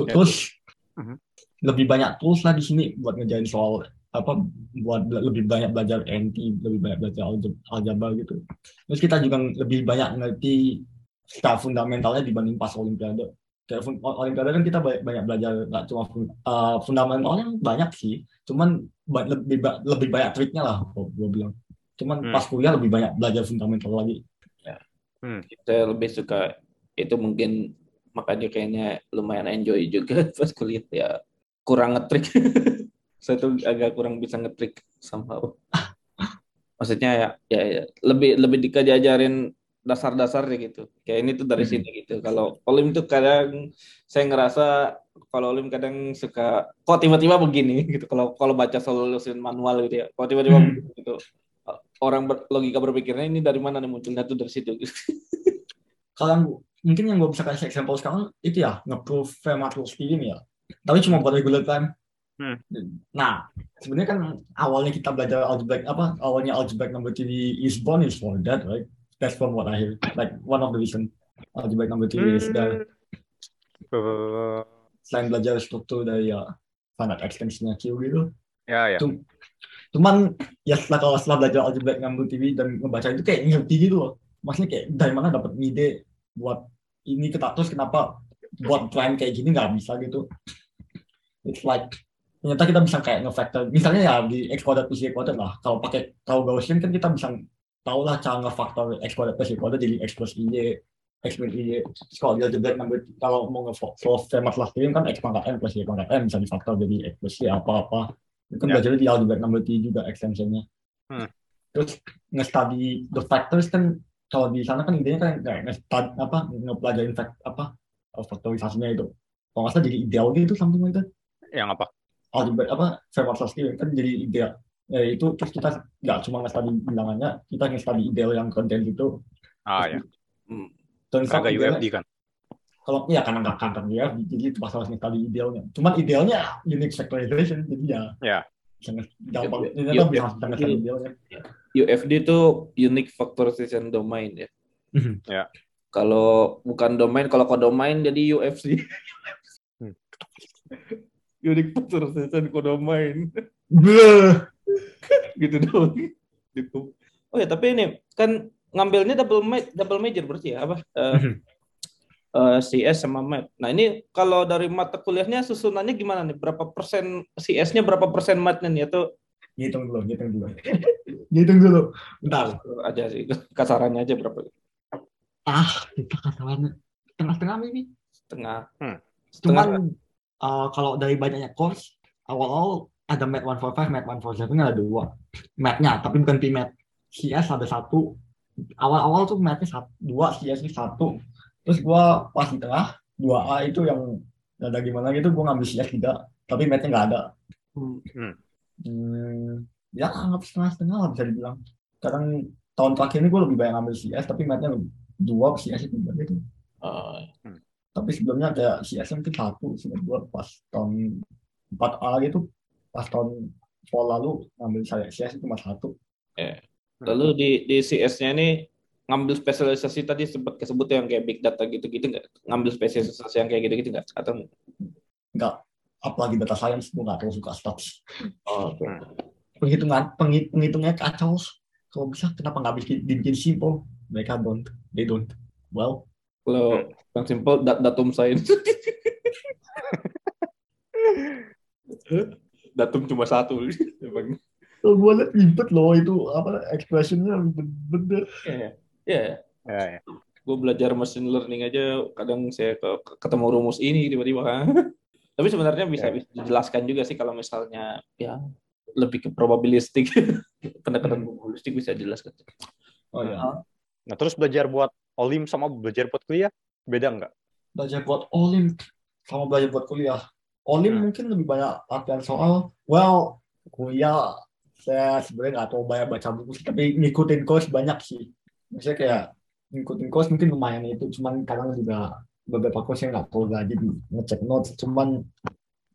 Ya. terus Mhm. lebih banyak tools lah di sini buat ngejain soal apa buat lebih banyak belajar NT lebih banyak belajar aljabar gitu. Terus kita juga lebih banyak ngerti secara fundamentalnya dibanding pas olimpiade. Kayak olimpiade kan kita banyak, banyak belajar nggak cuma fun- uh, fundamentalnya banyak sih. Cuman ba- lebih ba- lebih banyak triknya lah gue bilang. Cuman Hmm. pas kuliah lebih banyak belajar fundamental lagi saya lebih suka itu mungkin makanya kayaknya lumayan enjoy juga pas kuliah. Ya kurang ngetrik saya tuh agak kurang bisa ngetrik somehow. Maksudnya ya ya, ya lebih lebih dika diajarin dasar-dasarnya gitu. Kayak ini tuh dari Mhm. sini gitu. Kalau olim tuh kadang saya ngerasa kalau olim kadang suka kok tiba-tiba begini gitu. Kalau kalau baca solusi manual gitu ya kok tiba-tiba Hmm. begini gitu orang ber- logika berpikirnya ini dari mana nih munculnya tuh dari situ? Kalau yang mungkin yang gue bisa kasih example sekarang itu ya nge-proof Fermat-Rules theorem ya. Tapi cuma buat regular time. Hmm. nah sebenarnya kan awalnya kita belajar algebraic apa awalnya algebraic number theory is born is for that right? That's from what I hear. Like one of the reason algebraic number theory is there Eh, selain belajar struktur dari ya finite extensionnya Q gitu. Ya ya. Cum- cuman ya setelah kalau setelah belajar algebraic number theory dan ngebaca itu kayak ngerti gitu loh. Maksudnya kayak dari mana dapat ide buat ini kita terus kenapa buat prime kayak gini nggak bisa gitu. It's like ternyata kita bisa kayak ngefactor misalnya ya di x kuadrat plus y kuadrat lah. Kalau pakai tahu Gaussian kan kita bisa tahu lah cara ngefaktor x kuadrat plus y kuadrat jadi x plus y x min y. Terus kalau di algebraic number kalau mau nge-solve Fermat-Rules theorem kan x pangkat n plus y pangkat n bisa difaktor jadi x plus y apa apa itu kan Ya. belajar di number theory juga extensionnya. Hmm. terus nge-study the factors kan kalau di sana kan idenya kan kayak nge-study apa ngepelajarin fact apa faktorisasinya itu. Kalau nggak salah jadi ideal gitu something like that. Yang apa algebra apa Fermat-Rules theorem kan jadi ideal. Ya itu terus kita nggak cuma nge-study bilangannya kita nge-study ideal yang konten itu. Ah ya. Hmm. out kagak UFD kan kalau iya karena nggak kanker dia jadi itu pas harus nge-study idealnya cuman idealnya unique factorization jadi ya Ya. sangat gampang Ya, ini ya, bisa ya. bisa nge-study idealnya UFD itu unique factorization domain ya. Mhm. Ya. Kalau bukan domain, kalau kodomain jadi UFC. Hmm. unique factorization kodomain gitu dong. Gitu. Oh ya, tapi ini kan ngambilnya double ma- double major berarti ya apa? Eh, Mhm. Eh, CS sama math. Nah ini kalau dari mata kuliahnya susunannya gimana nih? Berapa persen CS-nya berapa persen math-nya nih? Atau Ngitung dulu, ngitung dulu. ngitung dulu. Bentar. aja sih kasarannya aja berapa? Ah, kita kasarannya tengah-tengah maybe. Setengah. Cuman uh, kalau dari banyaknya course, awal-awal ada Math 145, Math 147 ada dua. Math-nya, tapi bukan PMAT. CS ada satu. Awal-awal tuh Math-nya satu, dua, CS-nya satu. Terus gua pas di tengah, 2A itu yang ada gimana gitu, gua ngambil CS tidak. Tapi Math-nya nggak ada. Hmm, ya anggap setengah-setengah lah bisa dibilang. Sekarang tahun terakhir ini gue lebih banyak ngambil CS, tapi matnya lebih dua CS itu gitu. Oh, Tapi sebelumnya kayak CS mungkin satu, sebelum gue pas tahun 4A gitu, pas tahun fall lalu ngambil saya CS itu cuma satu. Lalu di di CS-nya ini ngambil spesialisasi tadi sempat kesebut yang kayak big data gitu-gitu nggak? Ngambil spesialisasi yang kayak gitu-gitu nggak? Atau Enggak, apalagi data science gue nggak terlalu suka stats. oh, oke. Penghitungan, penghit- penghitungnya kacau. Kalau bisa kenapa nggak bikin dibikin simple? Mereka don't, they don't. Well, Kalau yang simple dat datum science. datum cuma satu. Emang. gue liat ribet loh itu apa expressionnya ribet bener. Iya. Iya. ya, ya. Gue belajar machine learning aja kadang saya ke- ke- ketemu rumus ini tiba-tiba. Tapi sebenarnya bisa, bisa dijelaskan juga sih kalau misalnya ya lebih ke probabilistik. Pendekatan probabilistik bisa dijelaskan. Oh ya. nah terus belajar buat olim sama belajar buat kuliah beda nggak belajar buat olim sama belajar buat kuliah. Olim Hmm. mungkin lebih banyak latihan soal. Well, kuliah saya sebenarnya nggak terlalu banyak baca buku tapi ngikutin course banyak sih. Maksudnya kayak ngikutin course mungkin lumayan itu, cuman kadang juga beberapa course yang nggak terlalu rajin ngecek notes. Cuman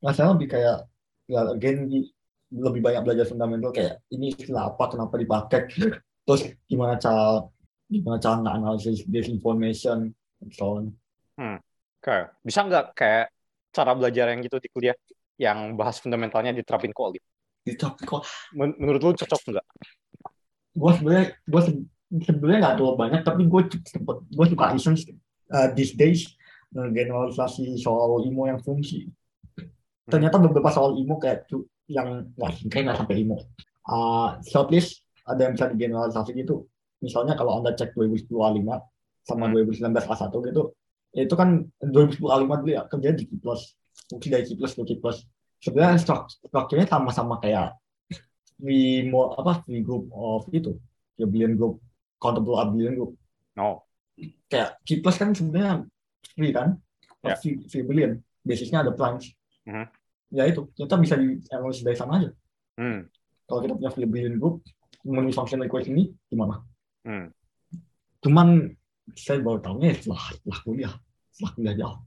nggak saya lebih kayak ya again lebih banyak belajar fundamental kayak ini istilah apa, kenapa dipakai. terus gimana cara gimana cara analisis disinformation and so on Oke, bisa nggak kayak cara belajar yang gitu di kuliah yang bahas fundamentalnya diterapin ke Olive? kok Men- menurut lu cocok nggak? gue sebenarnya gue sebenarnya nggak terlalu banyak tapi gue gue suka iseng uh, these days uh, generalisasi soal IMO yang fungsi. Ternyata beberapa soal IMO kayak tuh yang wah kayak nggak sampai IMO uh, shortlist ada yang bisa digeneralisasi gitu. Misalnya kalau anda cek 2010 A5 sama Hmm. 2019 A1 gitu itu kan 2010 A5 dulu ya kerja di plus fungsi dari Q plus ke plus. Sebenarnya struk- strukturnya sama-sama kayak we more apa we group of itu abelian group countable abelian group. No. kayak plus kan sebenarnya free kan? Ya. free, free abelian basisnya ada primes Mhm. ya itu. Kita bisa di analisis dari sana aja. Hmm. kalau kita punya free abelian group memenuhi functional equation ini gimana? Hmm. cuman saya baru tahunya setelah setelah kuliah. Setelah kuliah jauh.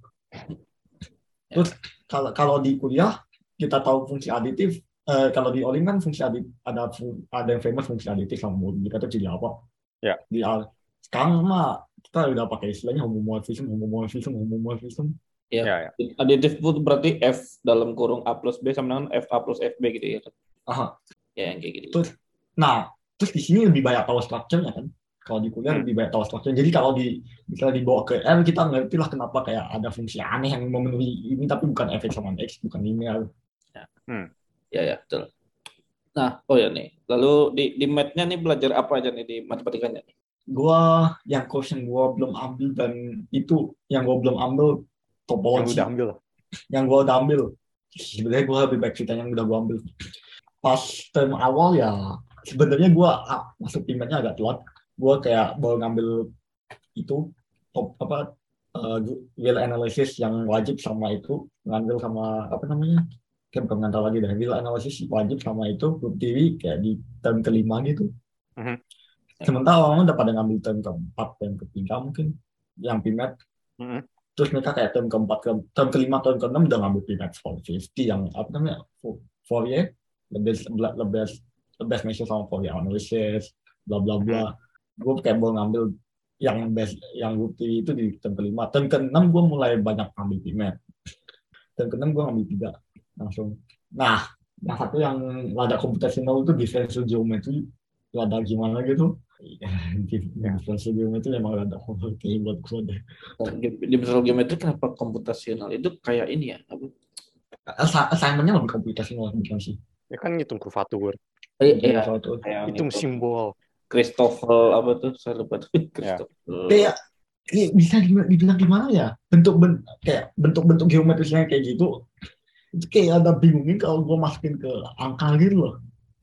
Terus kalau kalau di kuliah kita tahu fungsi aditif eh, kalau di Olim kan fungsi aditif ada ada yang famous fungsi aditif sama multiplikator jadi apa Ya. di Al- sekarang mah kita udah pakai istilahnya homomorphism homomorphism homomorphism Ya. Ya, ya. Aditif itu berarti F dalam kurung A plus B sama dengan FA plus FB gitu ya kan? Aha. Ya yang kayak gitu. Terus, nah terus di sini lebih banyak tahu strukturnya kan kalau di kuliah Hmm. lebih banyak tahu strukturnya jadi kalau di misalnya dibawa ke R kita ngerti lah kenapa kayak ada fungsi aneh yang memenuhi ini tapi bukan fx sama x bukan linear Ya ya betul. Nah, oh ya nih. Lalu di di math-nya nih belajar apa aja nih di matematikanya? gua yang course yang gua belum ambil dan itu yang gua belum ambil Yang topologi udah ambil. yang gua udah ambil sebenarnya gua lebih baik ceritanya yang udah gua ambil pas term awal ya sebenarnya gua ah, masuk pimetnya agak telat gua kayak baru ngambil itu top apa uh, will analysis yang wajib sama itu ngambil sama apa namanya kayak bukan ngantar lagi deh will analysis wajib sama itu group theory kayak di term kelima gitu. Mhm. sementara orang udah pada ngambil term keempat term ketiga mungkin yang pimet Mhm. terus mereka kayak term keempat ke term kelima term keenam udah ngambil pimet 450 yang apa namanya Fo- Fourier the best the best the best measure sama Fourier analysis bla bla bla. Gue kayak mau ngambil yang best yang gue pilih itu di term kelima. Term keenam gue mulai banyak ngambil pimet term keenam gue ngambil tiga langsung nah yang satu yang rada komputasional itu differential geometry rada gimana gitu differential geometry memang rada complicated buat gue deh Di visual geometri kenapa komputasional? Itu kayak ini ya. Apa? Assi- assignmentnya lebih komputasional bukan sih Ya kan ngitung kurvatur, Eh, Iya, iya, kayak hitung gitu. simbol. Christoffel apa tuh? Saya lupa tuh. Christoffel. kayak ini bisa di- dibilang gimana ya bentuk ben, kayak bentuk-bentuk geometrisnya kayak gitu itu kayak ada bingungin kalau gue masukin ke angka gitu loh.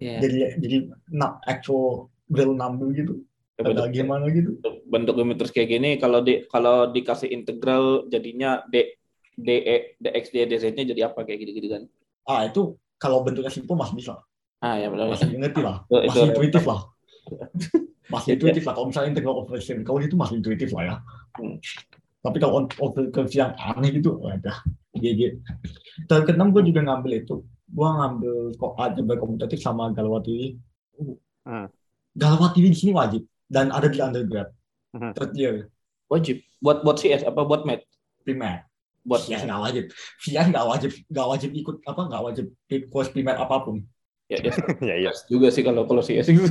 Iya. jadi jadi not actual real number gitu. Ya, ada bentuk, gimana gitu. Bentuk geometris kayak gini kalau di kalau dikasih integral jadinya d d e dx d dz nya jadi apa? Kayak gitu-gitu kan. ah itu kalau bentuknya simple masih bisa. Ah ya benar. masih ngerti lah. Itu- itu- masih intuitif lah. Masih intuitif lah. Kalau misalnya integral operation kalau itu masih intuitif lah ya. Hmm. tapi kalau on- operation yang aneh gitu ada GG dan keenam gue juga ngambil itu gue ngambil kok algebra komputatif sama Galois TV Hmm. Galois TV di sini wajib dan ada di undergrad Hmm. third year Wajib. Buat buat CS apa buat math? primer Buat CS nggak wajib CS nggak wajib nggak wajib ikut apa nggak wajib course primer apa pun ya, ya ya iya. juga sih kalau kalau CS itu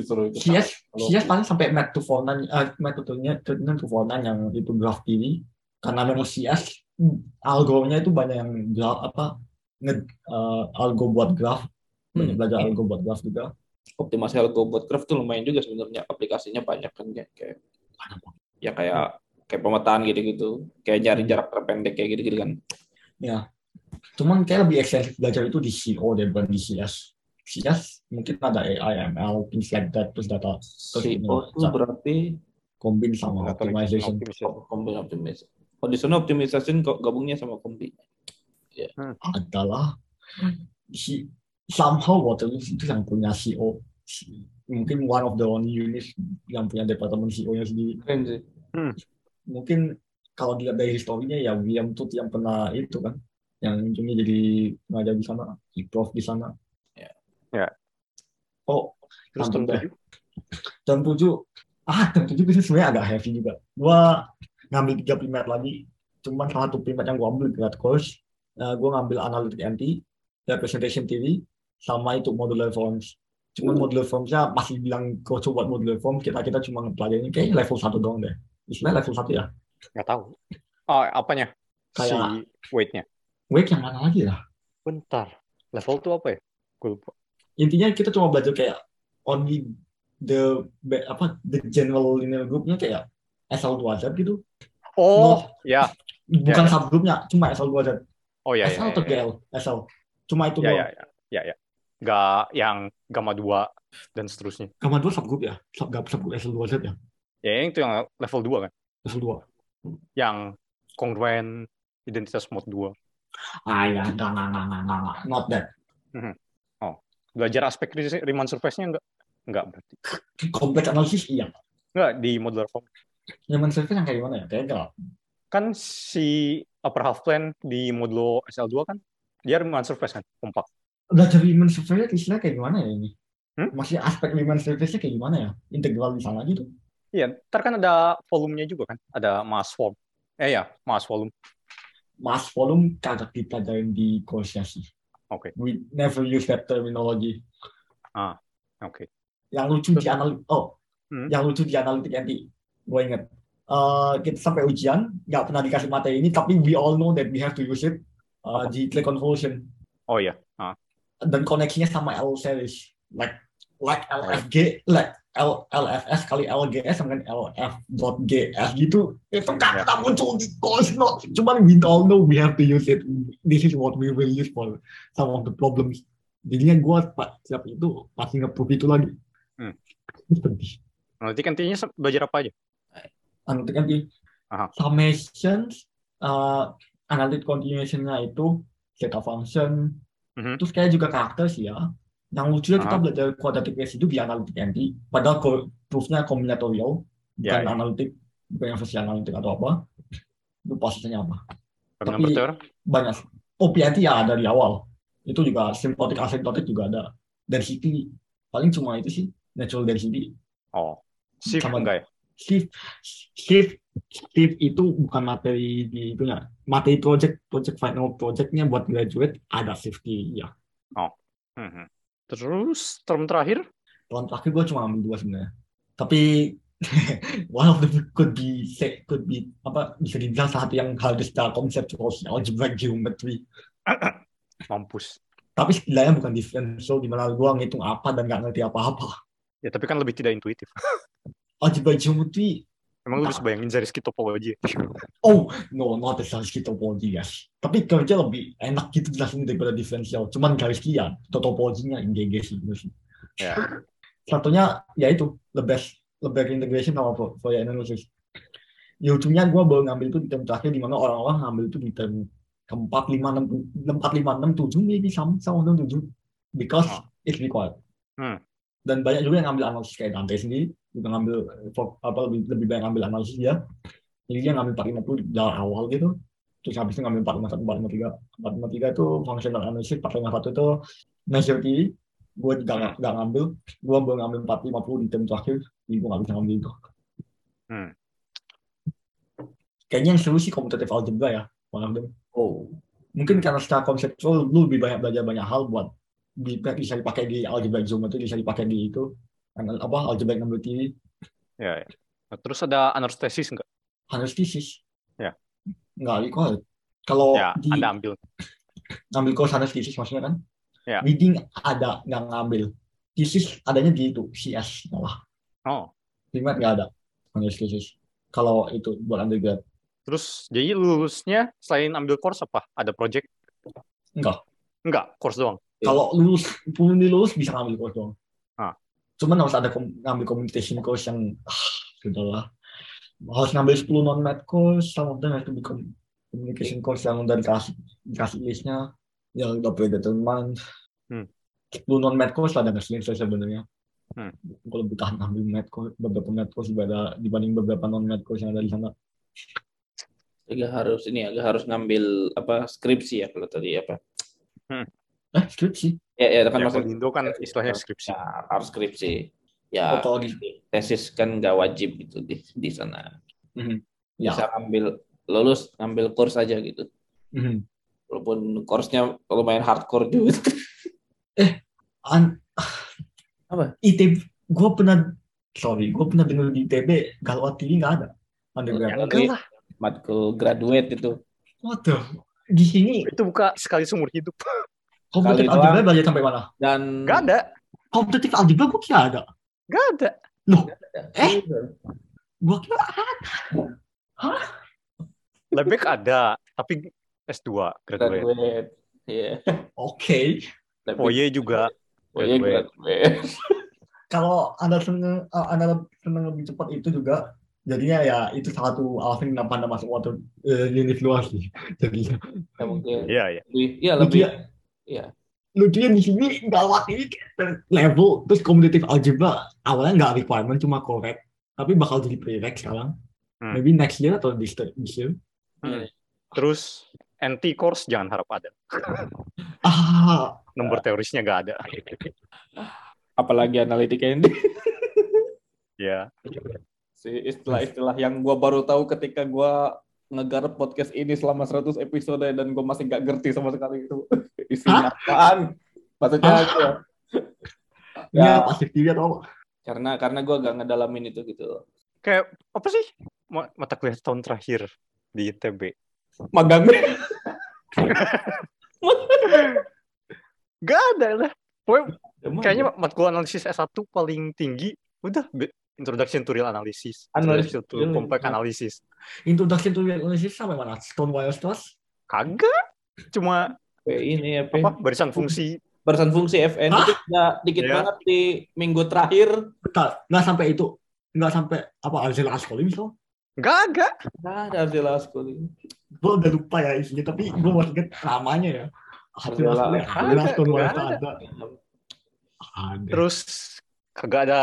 seru itu. CS CS paling sampai Math to Fortnite, uh, metodenya Treatment to Fortnite yang itu graph TV karena memang CS algonya itu banyak yang graph apa nge, uh, algo buat banyak Hmm. belajar algo buat graph juga optimasi algo buat graph tuh lumayan juga sebenarnya aplikasinya banyak kan ya kayak ya kayak kayak pemetaan gitu-gitu kayak nyari Hmm. jarak terpendek kayak gitu-gitu kan cuman kayak lebih ekstensif belajar itu di CO daripada di CS CS mungkin ada AI, ML, things like that terus data CO ini, tuh Cak. berarti combine sama optimization optimization. optimization oh di sana optimization kok gabungnya sama kombi adalah si somehow Waterloo itu yang punya CO Si- mungkin one of the only units yang punya departemen CO-nya sendiri. Keren sih. Mungkin kalau dilihat dari historinya ya William Tut yang pernah itu kan yang ujungnya jadi pengajar di sana di prof di sana. Ya. Ya. oh Terus tahun dah. tujuh, Term 7, ah term 7 itu sebenarnya agak heavy juga. Gua ngambil tiga primat lagi, cuman salah satu primat yang gua ambil grad course, uh, gua ngambil analytic NT, representation theory, sama itu modular forms. Cuman Hmm. modular formsnya masih bilang kau coba modular form, kita kita cuma pelajari kayak level 1 doang deh. Istilahnya level 1 ya. Nggak tahu. Oh, apanya? Si Kayak- weight-nya. Wake yang mana lagi lah? Bentar. Level tuh apa ya? Gue lupa. Intinya kita cuma belajar kayak only the apa the general linear groupnya kayak SL2Z gitu. Oh, ya. Bukan Ya, ya. subgroupnya, cuma SL2Z. Oh ya, ya, SL ya, atau ya. GL? SL. Cuma itu Ya, doang. ya, ya. Ya, ya. Nggak yang gamma 2 dan seterusnya. Gamma 2 subgroup ya? Sub, gak subgroup SL2Z ya? Ya, yang itu yang level 2 kan? Level 2. Yang kongruen identitas mode 2. Ah ya, enggak, enggak, enggak, enggak, enggak. Not that. Belajar aspek Ri- Riemann surface-nya enggak? Enggak berarti. Complex analysis iya. Enggak di modular form. Nyaman surface yang kayak gimana ya? Kayak enggak. Kan si upper half plane di modulo SL2 kan dia Riemann surface kan, kompak. Belajar Riemann surface istilahnya kayak gimana ya ini? Hmm? Maksudnya aspek Riemann surface-nya kayak gimana ya? Integral di sana gitu. Iya, ntar kan ada volumenya juga kan, ada mass volume. Eh ya, mass volume. Mass volume kagak dipelajarin di course-nya sih. Oke. We never use that terminology. Oke. Yang lucu di analitik, oh, Hmm. yang lucu di analitik nanti, gue inget. Eh, kita sampai ujian, nggak pernah dikasih materi ini, tapi we all know that we have to use it uh, di Clay convolution. Oh iya. Dan koneksinya sama L series. Like, like LFG, like L, LFS kali LGS sama kan LF dot GS gitu. Itu nggak Ya. pernah muncul di course. Cuman we all know we have to use it. This is what we will use for some of the problems. Jadinya gue pak siap itu pasti nge-proof itu lagi. Hmm. Nanti intinya se- belajar apa aja? Nanti Aha. summations, uh, analytic continuation-nya itu theta function, Mhm. terus kayak juga karakter sih ya. Yang lucunya kita Aha. belajar quadratic residue di analytic nanti, padahal ko- proof-nya kombinatorial, bukan ya. analitik, bukan yang versi analitik atau apa. Itu prosesnya apa? Tapi-? Banyak. OPNT ya dari awal. Itu juga symptotic asymptotic juga ada. Density paling cuma itu sih natural density. Oh. Shift Sama- enggak ya? Shift shift shift itu bukan materi di itunya materi project project final projectnya buat graduate ada safety ya Mhm. Terus term terakhir? tahun terakhir gue cuma ambil dua sebenarnya tapi one of them could be say, could be apa bisa dibilang satu yang harus secara konseptual algebra geometry Mampus. tapi setidaknya bukan differential di mana gue ngitung apa dan nggak ngerti apa-apa Ya tapi kan lebih tidak intuitif. geometry Emang lu bisa bayangin Zariski topologi ya? Oh, no, not essentially topology, guys. Tapi kerja lebih enak gitu jelasin daripada diferensial. Cuman garis kia, topologinya IGG sih. gitu sih. Ya. Satunya, ya itu, the best, the best integration sama Fo- Fourier analysis. Ya ujungnya gue baru ngambil itu di term terakhir, di mana orang-orang ngambil itu di term keempat, lima, enam, empat, lima, enam, tujuh, maybe sama, sama enam, tujuh. Because Oh. it's required. Hmm. Dan banyak juga yang ngambil analisis kayak Dante sendiri, juga ngambil apa lebih, lebih banyak ngambil analisis dia. Jadi dia ngambil 450 di awal gitu. Terus habis itu ngambil 451, 453. 453 itu functional analysis, 451 itu measure theory. Gue juga nggak nggak ngambil. Gue baru ngambil 450 di term terakhir. Jadi gue nggak bisa ngambil itu. Hmm. Kayaknya yang seru sih computative algebra ya. One of them. Oh, Mungkin karena secara konseptual lu lebih banyak belajar banyak hal buat di- bisa dipakai di algebra geometry, bisa dipakai di itu. Anal- Apa algebra number theory. Ya, ya. Nah, Terus ada anorstesis enggak? Anesthesis. Ya. Nggak required. Kalau Ya, di Anda ambil. ngambil course anesthesis maksudnya kan? Ya. Reading ada, nggak ngambil. Thesis adanya di itu, CS malah. Oh. Primat nggak ada anesthesis. Kalau itu buat undergrad. Terus jadi lulusnya selain ambil course apa? Ada project? Enggak. Enggak, course doang. Kalau lulus, belum lulus bisa ngambil course doang. Cuman harus ada kom- ngambil communication course yang, ah, sudahlah. Harus ngambil 10 non-med course, some of them have to be com- communication course yang udah dikasih, dikasih listnya, yang udah predetermined. Hmm. 10 non-med course ada nggak selesai sebenarnya. Hmm. Kalau lebih tahan ambil med course, beberapa med course dibanding, dibanding beberapa non-med course yang ada di sana. agak harus ini agak harus ngambil apa skripsi ya kalau tadi apa? Eh, skripsi. Ya, ya kan Ya, maksud Indo kan istilahnya skripsi. ya, harus skripsi. ya lagi. tesis kan nggak wajib gitu di di sana. Ya. Bisa ngambil lulus ngambil kurs aja gitu. Mhm. Walaupun kursnya lumayan hardcore juga. An Apa? ITB, gue pernah, sorry, gue pernah dengar di ITB, Galwat TV nggak ada. Undergrad. Ya. Matkul graduate itu. What the? Di sini, Itu buka sekali seumur hidup. kompetitif Kali algebra belajar sampai mana? Dan Gak ada. Kompetitif algebra gue kira ada. Gak ada. Eh? Gue kira Lebek ada. Tapi S2 graduate. graduate. Iya. oke. Tapi Foye juga. oh iya, graduate. Kalau anda seneng, uh, anda seneng lebih cepat itu juga, jadinya ya itu salah satu alasan kenapa anda masuk waktu uh, luar sih. Jadi Ya, mungkin Iya, iya. lebih iya lebih ya, iya. lucunya di sini Galwat ini level terus kompetitif algebra awalnya nggak requirement cuma correct tapi bakal jadi prereq sekarang. Hmm. Maybe next year atau this, this year. Hmm. Terus anti course jangan harap ada. Ah, Nomor teorisnya gak ada. apalagi analitiknya ini Ya. si istilah-istilah yang gua baru tahu ketika gua ngegarap podcast ini selama 100 episode dan gua masih gak ngerti sama sekali itu isinya apaan maksudnya Hah? apa? ini Ya. apa sih atau apa? karena karena gua gak ngedalamin itu gitu Kayak apa sih ma- mata kuliah tahun terakhir di ITB? magang Gak ada lah. Pokoknya Emang kayaknya matkul analisis S1 paling tinggi udah be- Introduction to Real Analysis, Analysis, Introduction to real- Compact Analysis. Introduction to Real Analysis sampai mana? Stonewall Stars? Kagak. Cuma ini apa, apa barisan fungsi. barisan fungsi FN Hah? itu nggak dikit Iya. banget di minggu terakhir Bentar, nggak sampai itu. Nggak sampai apa Arzela Ascoli misal. Gak agak. nggak ada Arzela School Gue udah lupa ya isinya, tapi gue masih inget namanya ya. Arzela Ascoli, nggak Stars ada. ada. Ada. Terus kagak ada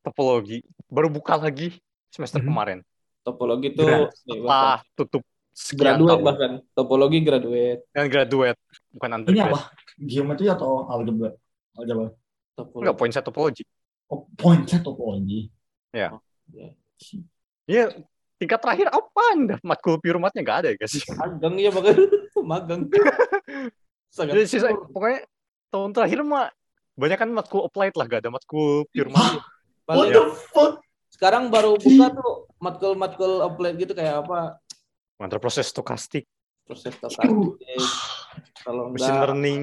topologi. Baru buka lagi semester Mhm. kemarin. topologi itu Setelah tutup sekian graduate tahun. bahkan topologi graduate Dan graduate. Bukan Ini undergrad. apa? Geometri atau algebra? Algebra. topologi Enggak, poin saya topologi. Oh, point set topologi. Ya, tingkat terakhir apa anda? Matkul pure math-nya nggak ada ya guys? magang ya bahkan magang sangat Jadi sisa, pokoknya tahun terakhir mah banyak kan matkul applied lah, gak ada matkul pure math. What paling the fuck? sekarang baru buka tuh matkul-matkul applied gitu kayak apa Mantra proses stokastik, proses stokastik kalau machine enggak learning,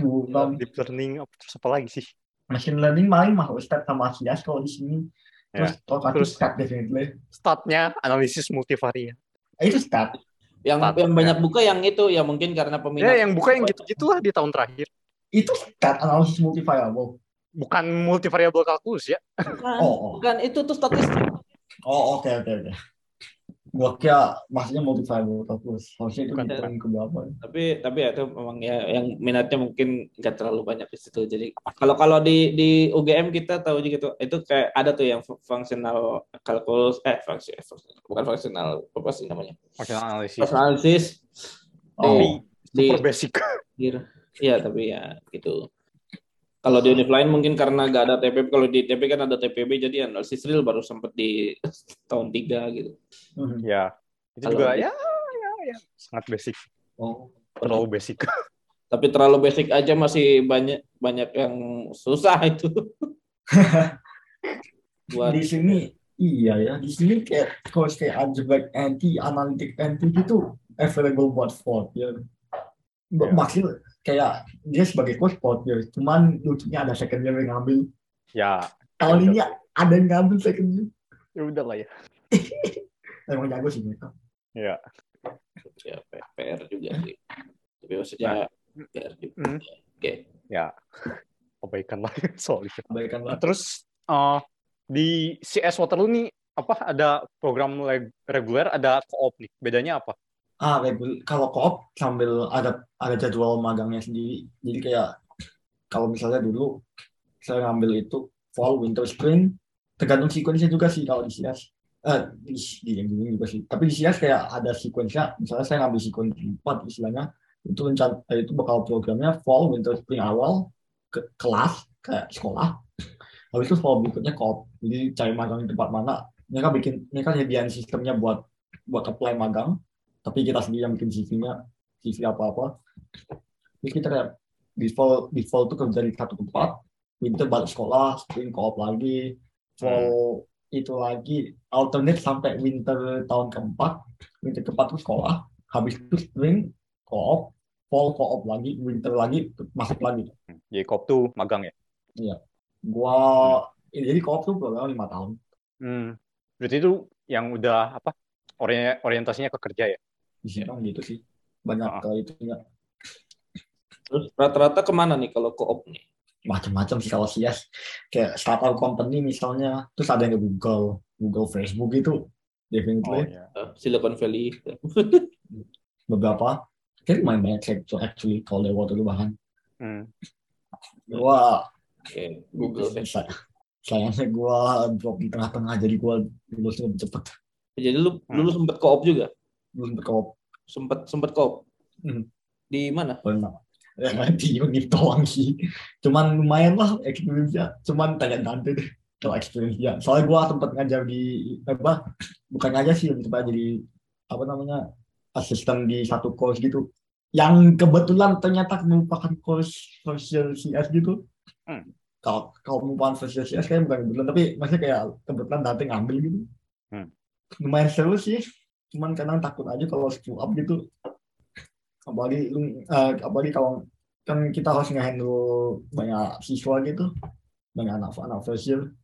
Bukan. deep learning, apa terus apa lagi sih? Machine learning main mah step sama Sias kalau di sini. Terus Ya. terus Terus- step definitely. Statnya analisis multivariat. Eh, Itu step. yang Start, yang ya. banyak buka yang itu ya mungkin karena peminat Ya, yang buka yang gitu-gitulah di tahun terakhir. Itu step analisis multivariable. Bukan multivariable kalkulus ya. bukan, Oh, oh. bukan itu tuh statistik Oh, oke oke oke. Gua kira maksudnya multivariable calculus. Harusnya itu Bukan. bukan ke berapa. tapi tapi ya itu memang ya yang minatnya mungkin nggak terlalu banyak di situ jadi kalau kalau di di UGM kita tahu juga gitu itu kayak ada tuh yang fu- functional calculus eh fungsi bukan functional apa sih namanya Makin analisis. Functional analysis Oh, di di Super basic. iya tapi ya gitu kalau di univ lain mungkin karena nggak ada TPB kalau di TP kan ada TPB jadi analisis real baru sempat di tahun tiga gitu mhm. ya. Itu Kalau juga di- ya, ya, ya, sangat basic. oh. Terlalu basic. tapi terlalu basic aja masih banyak banyak yang susah itu buat Di sini iya ya. Di sini kayak course kayak algebraic anti, analytic anti gitu available buat year. Ya. Maksudnya kayak dia sebagai course fourth year. Cuman lucunya ada second year yang ngambil. ya, Tahun ini ada yang ngambil second year. ya udah lah ya. Emang jago sih mereka. Ya. ya PR juga sih tapi maksudnya PR juga Hmm. oke Ya. Kebaikan lah soal itu. Kebaikan Nah, lah. terus eh, di CS Waterloo nih apa ada program reguler ada co-op nih bedanya apa Ah, regul- kalau koop sambil ada ada jadwal magangnya sendiri. Jadi kayak kalau misalnya dulu saya ngambil itu fall, winter, spring, tergantung sequence juga sih kalau di SIAS. Eh, di, di yang ini juga sih. Tapi di SIAS kayak ada sequence-nya. Misalnya saya ngambil sequence 4 istilahnya, itu rencan eh, itu bakal programnya fall, winter, spring awal ke kelas kayak sekolah. habis itu fall berikutnya koop jadi cari magang di tempat mana mereka bikin mereka nyediain sistemnya buat buat apply magang tapi kita sendiri yang bikin CV-nya CV apa apa terus kita kayak default default tuh kerja di satu tempat winter balik sekolah spring koop lagi fall itu lagi alternate sampai winter tahun keempat winter keempat tuh sekolah habis itu spring koop fall koop lagi winter lagi masuk lagi Jadi kop tuh magang ya. gua jadi koop tuh program lima tahun Hmm. Berarti itu yang udah apa? Ori- orientasinya ke kerja ya. Di sini kan gitu sih banyak Ah. ke itunya Terus rata-rata ke mana nih kalau koop nih? macam-macam sih kalau CS kayak startup company misalnya terus ada yang ke Google Google Facebook itu Oh definitely iya. Silicon Valley. beberapa kayak lumayan banyak sektor actually kalau waktu itu bahkan Hmm. gua Oke, Google. Eh, Say- sayangnya gua drop di tengah-tengah jadi gua lulusnya lebih cepet Jadi lu dulu sempet koop juga? Belum berkoop Sempet sempet koop. Hmm. Di mana? pernah ya di unit doang sih cuman lumayan lah experience-nya cuman tanya Dante deh kalau experience-nya soalnya gua sempat ngajar di apa bukan ngajar sih lebih tepatnya jadi apa namanya asisten di satu course gitu yang kebetulan ternyata merupakan course social CS gitu Hmm. kalau kalau merupakan social CS kayak bukan kebetulan tapi maksudnya kayak kebetulan Dante ngambil gitu Hmm. lumayan seru sih cuman kadang takut aja kalau screw up gitu apalagi lu eh, apalagi kalau kan kita harus ngehandle banyak siswa gitu banyak anak anak first year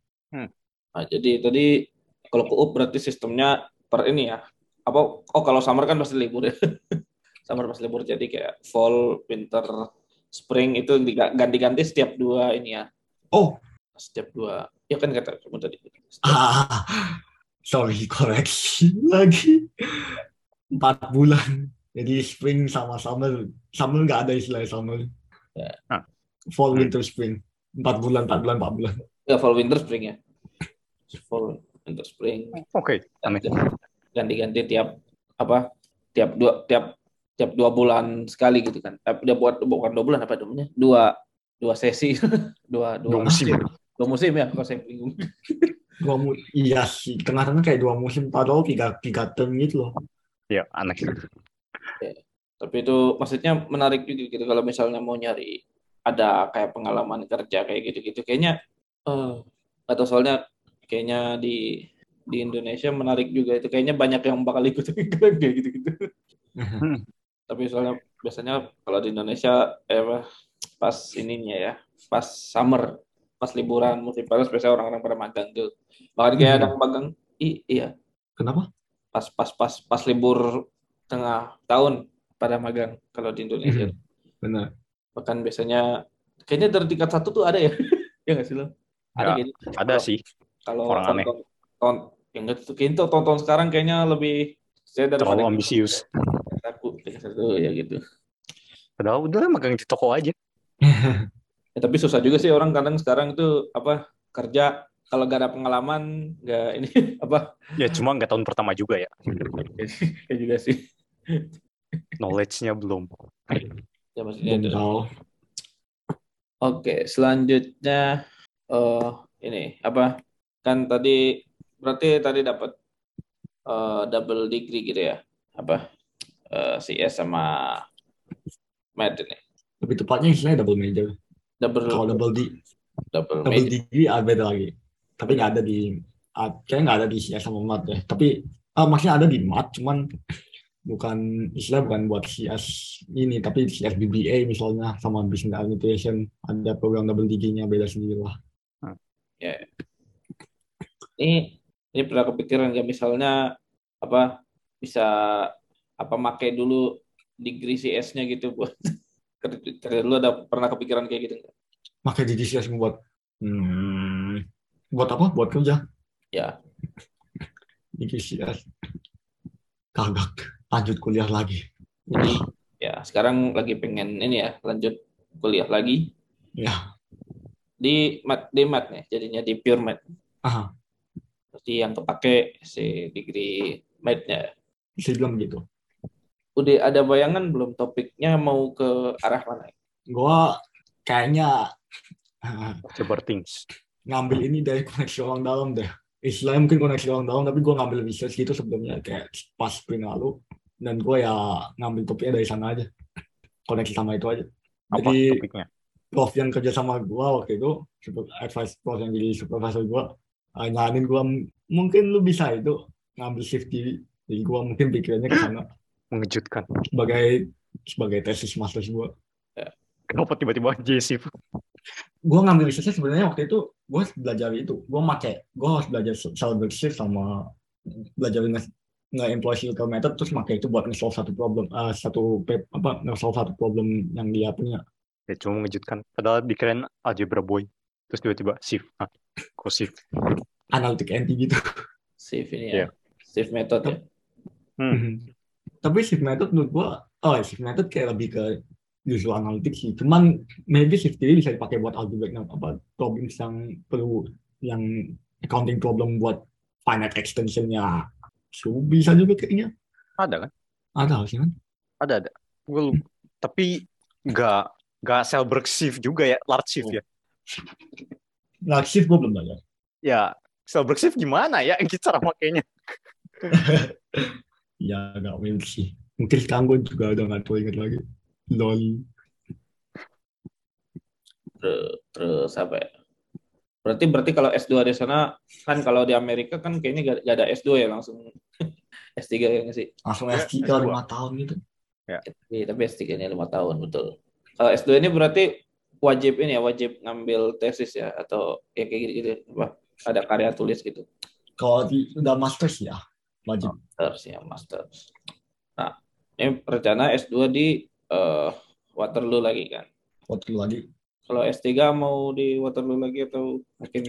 Nah, jadi tadi kalau koop berarti sistemnya per ini ya. Apa oh kalau summer kan pasti libur ya. summer pasti libur jadi kayak fall, winter, spring itu ganti-ganti setiap dua ini ya. oh Setiap dua. Ya kan kata kamu tadi. Setiap- ah sorry koreksi lagi empat bulan jadi spring sama summer summer nggak ada istilah summer Ya. Ah. fall Hmm. winter spring empat bulan empat bulan empat bulan Ya fall, winter, spring ya. Fall, winter, spring. Oke, aneh. ganti-ganti tiap apa tiap dua tiap tiap dua bulan sekali gitu kan eh, dia buat bukan dua bulan apa namanya dua dua sesi dua dua, Dua musim. dua musim ya kalau saya bingung dua mu iya sih tengah-tengah kayak dua musim padahal tiga tiga term gitu loh. Ya, aneh. tapi itu maksudnya menarik juga gitu kalau misalnya mau nyari ada kayak pengalaman kerja kayak gitu-gitu. Kayaknya eh atau soalnya kayaknya di di Indonesia menarik juga itu. Kayaknya banyak yang bakal ikut kayak gitu-gitu. Tapi soalnya biasanya kalau di Indonesia eh apa, pas ininya ya pas summer pas liburan musim panas biasanya orang-orang pada magang tuh bahkan kayak Hmm. ada yang magang i, iya kenapa pas pas pas pas libur tengah tahun pada magang kalau di Indonesia Hmm. benar bahkan biasanya kayaknya dari tingkat satu tuh ada ya ya nggak sih lo ada Ya. Ada sih. kalau orang aneh. tonton ton yang itu kayaknya tuh tonton sekarang kayaknya lebih saya Terlalu ambisius. aku ya gitu Padahal udah magang di toko aja. Ya, tapi susah juga sih orang kadang sekarang itu apa kerja kalau gak ada pengalaman nggak ini apa Ya cuma nggak tahun pertama juga ya. ya juga sih Knowledge-nya belum. ya maksudnya belum itu. tahu oke selanjutnya eh ini apa kan tadi berarti tadi dapat eh, double degree gitu ya apa eh, CS sama med ini lebih tepatnya istilahnya double major double kalau double D. Double double degree ada beda lagi. Tapi nggak ada di ah, kayaknya nggak ada di CS sama mat ya. Tapi ah, maksudnya ada di mat cuman bukan istilah bukan buat CS ini tapi CS BBA misalnya sama business administration ada program double degree-nya beda sendiri lah. Ini ini pernah kepikiran nggak? Misalnya apa bisa apa pakai dulu degree CS-nya gitu buat kerja dulu ada pernah kepikiran kayak gitu nggak? pakai di CS buat hmm, buat apa buat kerja Ya. di CS kagak lanjut kuliah lagi Jadi ya sekarang lagi pengen ini ya lanjut kuliah lagi ya di mat di mat nih jadinya di pure mat. ah Berarti yang kepake si degree matnya. bisa bilang gitu Udah ada bayangan belum topiknya mau ke arah mana? gua kayaknya things. ngambil ini dari koneksi orang dalam deh istilahnya mungkin koneksi orang dalam tapi gue ngambil research gitu sebelumnya kayak pas spring lalu dan gue ya ngambil topiknya dari sana aja koneksi sama itu aja Apa jadi topiknya? prof yang kerja sama gue waktu itu super advice prof yang jadi supervisor gue uh, nyaranin gue mungkin lu bisa itu ngambil shift TV jadi gue mungkin pikirannya ke sana Mengejutkan. sebagai sebagai tesis master gue Kenapa tiba-tiba JC? gue ngambil researchnya sebenarnya waktu itu gue harus belajar itu gue make gue harus belajar shift sama belajar nge nge-employ circle method terus make itu buat nge-solve satu problem eh, satu apa nge-solve satu problem yang dia punya Ya cuma mengejutkan. Padahal dikirain algebra boy. Terus tiba-tiba shift. Ah, kok shift? analitik NT gitu Safe ini ya. Safe method ya. Hmm. Tapi shift method menurut gue oh shift method kayak lebih ke visual analytics sih cuman maybe shift theory bisa dipakai buat algebraic apa problem yang perlu yang accounting problem buat finite extensionnya so, bisa juga kayaknya Ada kan? ada harusnya kan Ada, ada. Gue. Tapi nggak nggak Selberg shift juga ya, large shift ya. nah shift gue belum belajar Ya, Selberg shift gimana ya cara makainya? ya weird sih mungkin sekarang gue juga udah gak tahu inget lagi lol Terus, apa ya? Berarti berarti kalau S2 di sana kan kalau di Amerika kan kayaknya gak, gak ada S2 ya langsung S3 ya nggak sih? langsung Ya, S3 S2. lima tahun gitu Tapi, tapi S3 ini lima tahun betul. Kalau S2 ini berarti wajib ini ya wajib ngambil tesis ya atau ya kayak gitu, gitu apa ada karya tulis gitu. kalau di, udah masters ya wajib Masters ya masters. Nah ini rencana S2 di eh, Waterloo lagi kan. waktu lagi Kalau S3 mau di Waterloo lagi atau mungkin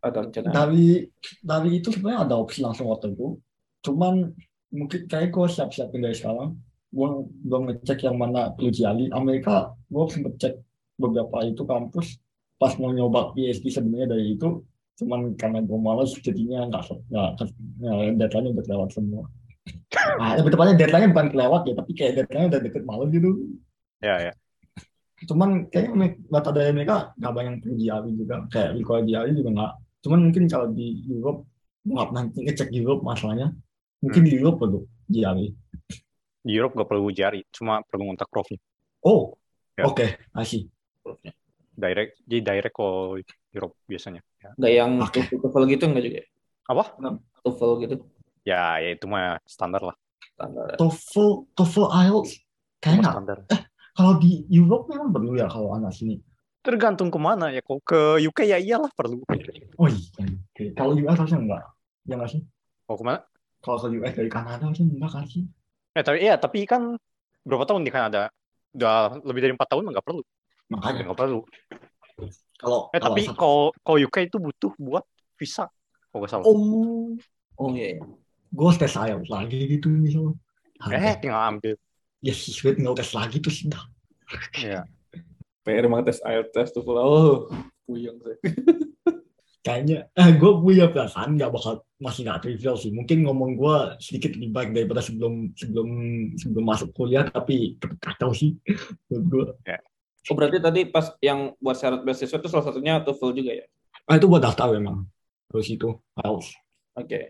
ada rencana? dari dari itu sebenarnya ada opsi langsung itu cuman mungkin kayak gue siap-siapin dari sekarang gue belum ngecek yang mana perlu jali Amerika gue sempet cek beberapa itu kampus pas mau nyoba PhD sebenarnya dari itu cuman karena gue malas jadinya nggak nggak ya, deadline udah kelewat semua. Nah, lebih tepatnya deadline bukan kelewat ya tapi kayak deadline udah deket malam gitu. Ya, ya. cuman kayaknya data dari mereka nggak banyak diali juga kayak di diali juga nggak. Cuman mungkin kalau di Europe nggak nanti ngecek Europe masalahnya. Mungkin di Europe perlu diali Di Europe gak perlu jari, cuma perlu ngontak profnya. oh Ya. oke asih Direct, jadi direct kalau Europe biasanya. Ya. Nggak yang Oke. TOEFL gitu nggak juga? ya? Apa? TOEFL gitu Ya, ya itu mah standar lah. standar. TOEFL TOEFL IELTS kayaknya standar. kalau di Europe memang perlu ya kalau anak sini Tergantung ke mana ya. Kok ke UK ya iyalah perlu. oh iya oke. kalau US harusnya enggak ya nggak sih Mau ke mana? kalau ke US dari Kanada harusnya enggak kan sih Eh tapi iya, tapi kan berapa tahun di Kanada? Udah lebih dari empat tahun nggak perlu. Makanya Nggak perlu. kalau Eh kalau tapi kalau kalau UK itu butuh buat visa. Kalau nggak salah. oh Oh iya. iya. gue tes IELTS lagi gitu misalnya Eh tinggal ambil. ya sih gue tinggal tes lagi tuh sudah Iya. PR emang tes IELTS tes TOEFL. Oh, puyeng saya. kayaknya eh gue punya perasaan nggak bakal masih nggak trivial sih mungkin ngomong gue sedikit lebih baik daripada sebelum sebelum sebelum masuk kuliah tapi tetap kacau sih menurut gue Oh berarti tadi pas yang buat syarat beasiswa itu salah satunya TOEFL juga ya? ah itu buat daftar memang. Terus itu IELTS Oke.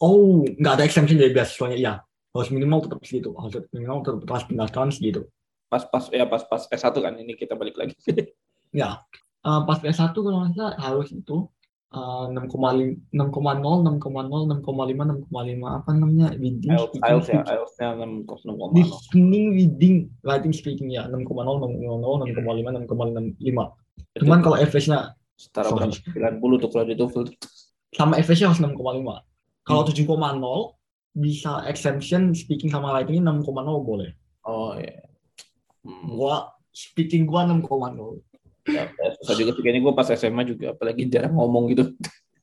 oh nggak ada exemption dari beasiswanya iya. Harus minimal tetap segitu harus minimal tetap pas pendaftaran segitu. Pas pas ya pas pas S1 kan ini kita balik lagi. ya. Eh, pas S1 kalau nggak salah harus itu eh, 6,5 6,0 6,0 6,5 6,5 apa namanya reading IELTS speaking, IELTS ya, 6,0. listening, reading, writing, speaking ya 6,0, 6,0, 6,5, 6,5. Cuman kalau average-nya Setara berapa? 90 tuh kalau di TOEFL. sama average-nya harus 6,5. Kalau 7,0 bisa exemption speaking sama writing 6,0 boleh. Oh iya. Hmm. Gua speaking gua 6,0. Ya, susah juga sih kayaknya gue pas SMA juga apalagi jarang ngomong gitu.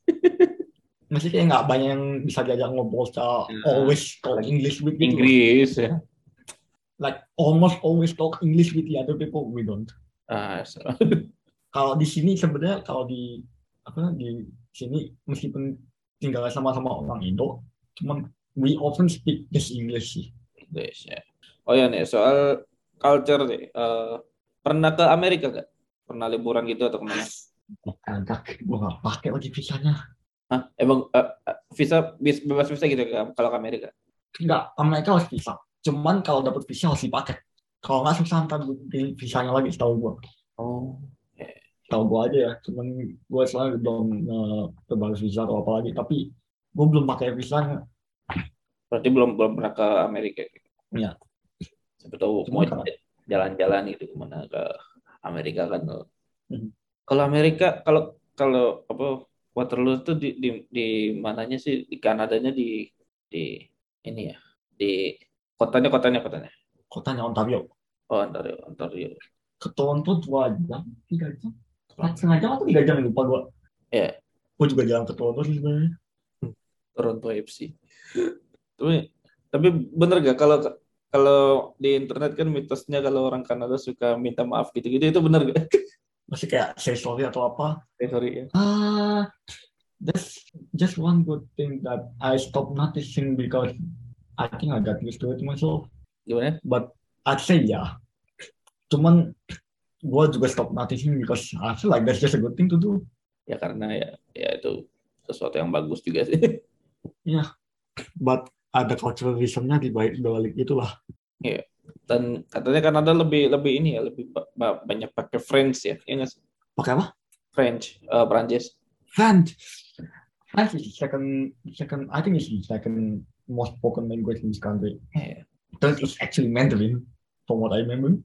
Masih kayak nggak banyak yang bisa diajak ngobrol secara Ya. always talk English with gitu. Inggris ya. Like almost always talk English with the other people. We don't. Ah, so- Kalau di sini sebenarnya kalau di apa di sini meskipun tinggal sama-sama orang Indo, cuman we often speak just English sih. Inggris ya. Oh ya nih soal culture nih. Eh, pernah ke Amerika gak? Pernah liburan gitu atau ke mana? Agak gue nggak pakai lagi visanya. Hah? Emang eh, visa bebas visa gitu kalau ke Amerika? Enggak, Amerika harus visa. Cuman kalau dapat visa harus dipakai. Kalau nggak susah ntar di visanya lagi setahu gue. Oh. Tahu gue aja ya. Cuman gue soalnya belum uh, terbaru visa atau apa lagi. Tapi gue belum pakai visanya. Berarti belum belum pernah ke Amerika. Iya. Siapa tahu Cuma mau jalan-jalan gitu ke mana ke Amerika kan. Mhm. Kalau Amerika kalau kalau apa Waterloo itu di di, di mananya sih di Kanadanya di di ini ya di kotanya kotanya kotanya Kotanya Ontario. oh Ontario Ontario Ke Toronto dua jam, tiga jam. Empat setengah jam atau tiga jam lupa gue. Iya. Gue juga jalan ke Toronto sih sebenarnya. Toronto FC tapi tapi bener gak kalau kalau di internet kan mitosnya kalau orang Kanada suka minta maaf gitu-gitu itu bener gak? Masih kayak say sorry atau apa. Eh, sorry ya. Ah, that's just one good thing that I stopped noticing because I think I got used to it myself. Gimana? But I'd say yeah. Cuman gue juga stop noticing because I feel like that's just a good thing to do. Ya karena ya ya itu sesuatu yang bagus juga sih. But ada culturalismnya di balik, balik itulah. Dan katanya Kanada lebih lebih ini ya lebih ba- ba- banyak pakai French ya. Ya nggak sih? Pakai apa? French, eh, Prancis. French. French is the second, second. I think it's the second most spoken language in this country. Iya. Third is actually Mandarin, from what I remember.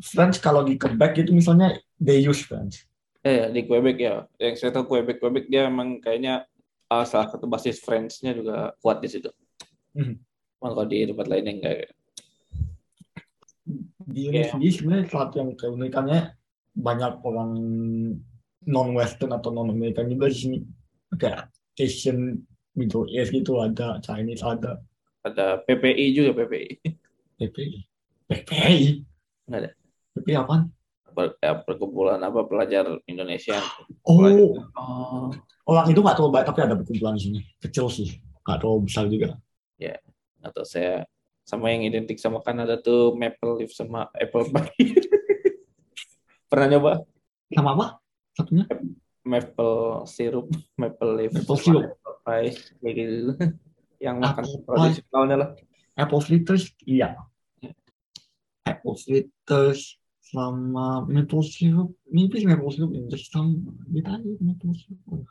French kalau di Quebec itu misalnya they use French. Eh, di Quebec ya. Yang saya tahu Quebec, Quebec dia emang kayaknya uh, salah satu basis French-nya juga kuat di situ. Cuman kalau di tempat lainnya enggak. Di Iya. Indonesia sendiri sebenarnya satu yang keunikannya banyak orang non Western atau non American juga di sini. Kayak Asian, Middle East gitu ada, Chinese ada, Ada PPI juga PPI. PPI. PPI? Nggak ada. PPI apaan? Per, ya, perkumpulan apa pelajar Indonesia. Oh, Oh, orang itu nggak terlalu banyak tapi ada perkumpulan di sini. Kecil sih, nggak terlalu besar juga. atau saya sama yang identik sama Kanada tuh maple leaf sama apple pie. Pernah nyoba Sama apa? Satunya? maple syrup, maple leaf, Maple syrup. apple pie kayak gitu. Yang makan tradisionalnya lah. Apple fritters, iya. Apple fritters sama maple syrup. Maybe maple syrup in just some bit aja maple syrup. Oh?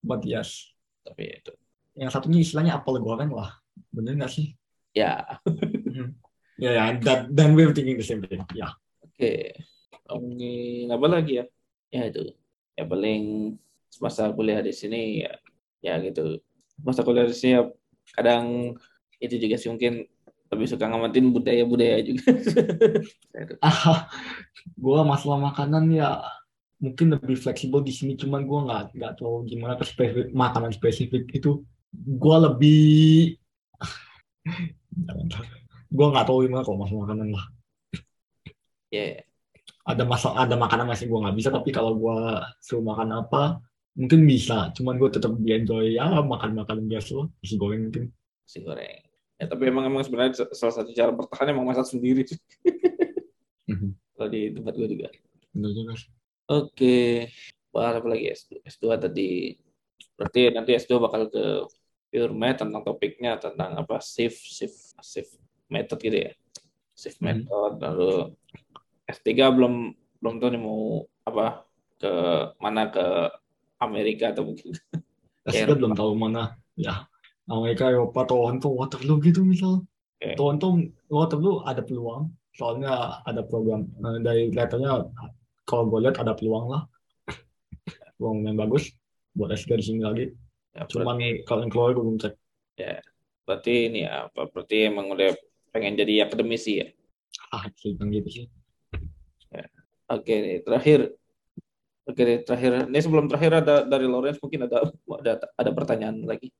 But yes, Tapi itu yang satunya istilahnya apel goreng lah. Bener nggak sih? ya Ya, ya, that, then we're thinking the same thing. Ya, oke. Ngomongin apa lagi ya? Ya itu. Ya paling semasa kuliah di sini ya ya gitu. Masa kuliah di sini ya kadang itu juga sih mungkin lebih suka ngamatin budaya-budaya juga. Ah, gua masalah makanan ya mungkin lebih fleksibel di sini. Cuman gua nggak nggak tahu gimana spesifik makanan spesifik itu. Gua lebih. Gua nggak tahu gimana kalau masalah makanan lah. Ya, Ada masalah ada makanan masih gua nggak bisa. Tapi kalau gua suruh makan apa mungkin bisa. Cuman gua tetap enjoy ya makan makanan biasa. Nasi goreng mungkin. nasi goreng. Ya, tapi emang emang sebenarnya salah satu cara bertahan emang masak sendiri sih. Kalau di tempat gue juga. Oke, bahas apa lagi S2? S2 tadi berarti nanti S2 bakal ke pure math tentang topiknya tentang apa shift shift shift method gitu ya. Shift Hmm. method lalu S3 belum belum tahu nih mau apa ke mana ke Amerika atau mungkin Ya, belum tahu mana. Ya, Amerika, Eropa, Toronto, Waterloo gitu misal. Oke. Toronto, Waterloo ada peluang. Soalnya ada program. Eh, dari kelihatannya kalau gue lihat ada peluang lah. Peluang yang bagus buat S3 di sini lagi. ya, Cuman berarti, kalau yang keluar gue belum cek. berarti ini ya, apa berarti emang udah pengen jadi akademisi ya. Ah, sih bilang gitu sih. Oke, nih, terakhir. Oke, nih, terakhir. Ini sebelum terakhir ada dari Lawrence mungkin ada ada ada pertanyaan lagi.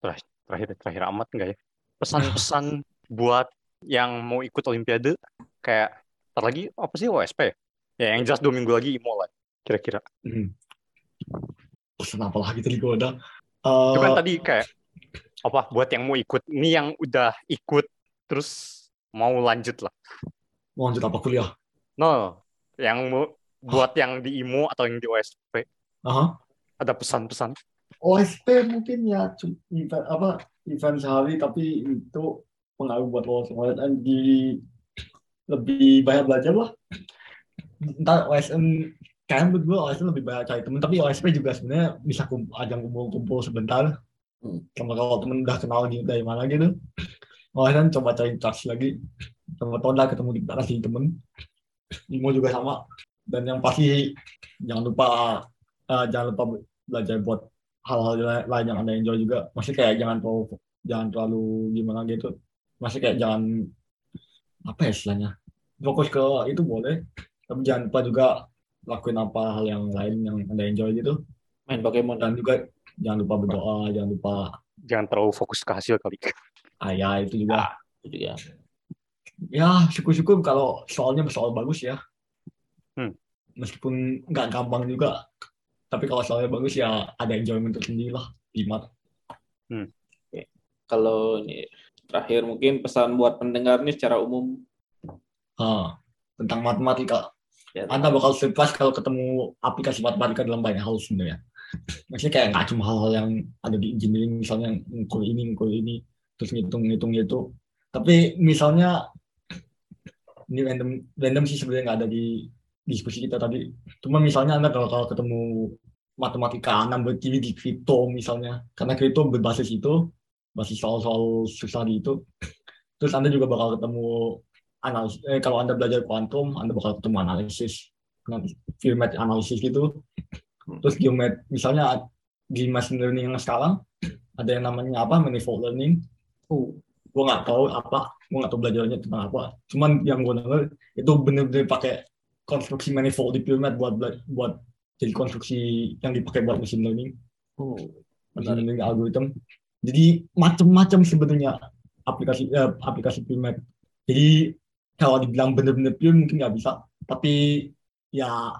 Terakhir terakhir amat enggak ya pesan-pesan buat yang mau ikut olimpiade kayak ntar lagi apa sih OSP ya ya yang jelas dua minggu lagi IMO lah kira-kira Hmm. Pesan apa lagi tadi gue ada? Eh, itu kan tadi kayak apa buat yang mau ikut ini yang udah ikut terus mau lanjut lah mau lanjut apa kuliah? no yang mau buat yang di IMO atau yang di OSP Aha. ada pesan-pesan OSP mungkin ya event apa event sehari tapi itu pengaruh buat lo semua. Dan di lebih banyak belajar lah. Ntar OSM menurut gue OSM lebih banyak cari temen tapi OSP juga sebenarnya bisa kumpul, ajang kumpul-kumpul sebentar. Hmm. sama kalau temen udah kenal gitu dari mana gitu. OSM coba cari touch lagi. Sama lah ketemu di kasih temen. Imo juga sama. Dan yang pasti jangan lupa eh, jangan lupa belajar buat hal-hal la- lain yang anda enjoy juga. Masih kayak jangan terlalu jangan terlalu gimana gitu. Masih kayak jangan apa ya istilahnya fokus ke itu boleh. Tapi jangan lupa juga lakuin apa hal yang lain yang anda enjoy gitu. Main Pokemon. Dan juga jangan lupa berdoa jangan lupa jangan terlalu fokus ke hasil kali. Ah ya itu juga. Itu ya. ya syukur-syukur kalau soalnya soal bagus ya. Hmm. meskipun nggak gampang juga tapi kalau soalnya bagus ya ada enjoyment tersendiri lah di mat. Kalau ini terakhir mungkin pesan buat pendengar nih secara umum. Ah, tentang matematika ya, anda bakal surprise kalau ketemu aplikasi matematika dalam banyak hal sebenarnya. Maksudnya kayak nggak cuma hal-hal yang ada di engineering misalnya ngukur ini ngukur ini terus ngitung-ngitung itu tapi misalnya ini random random sih sebenarnya nggak ada di diskusi kita tadi. Cuma misalnya anda kalau, kalau ketemu matematika anda berdiri di kripto misalnya. Karena kripto berbasis itu basis soal-soal susah di itu. Terus anda juga bakal ketemu analisis eh, kalau anda belajar kuantum anda bakal ketemu analisis. Geomet analisis gitu. Terus geomet misalnya di machine learning yang sekarang ada yang namanya apa? Manifold learning. Oh, gue nggak tahu apa gue nggak tahu belajarnya tentang apa. Cuman yang gue denger itu bener-bener pakai konstruksi manifold di Pyramid buat buat jadi konstruksi yang dipakai buat machine learning. Oh, machine learning algorithm. Jadi macam-macam sebenarnya aplikasi eh, aplikasi Pyramid jadi kalau dibilang bener-bener pure mungkin nggak bisa. Tapi ya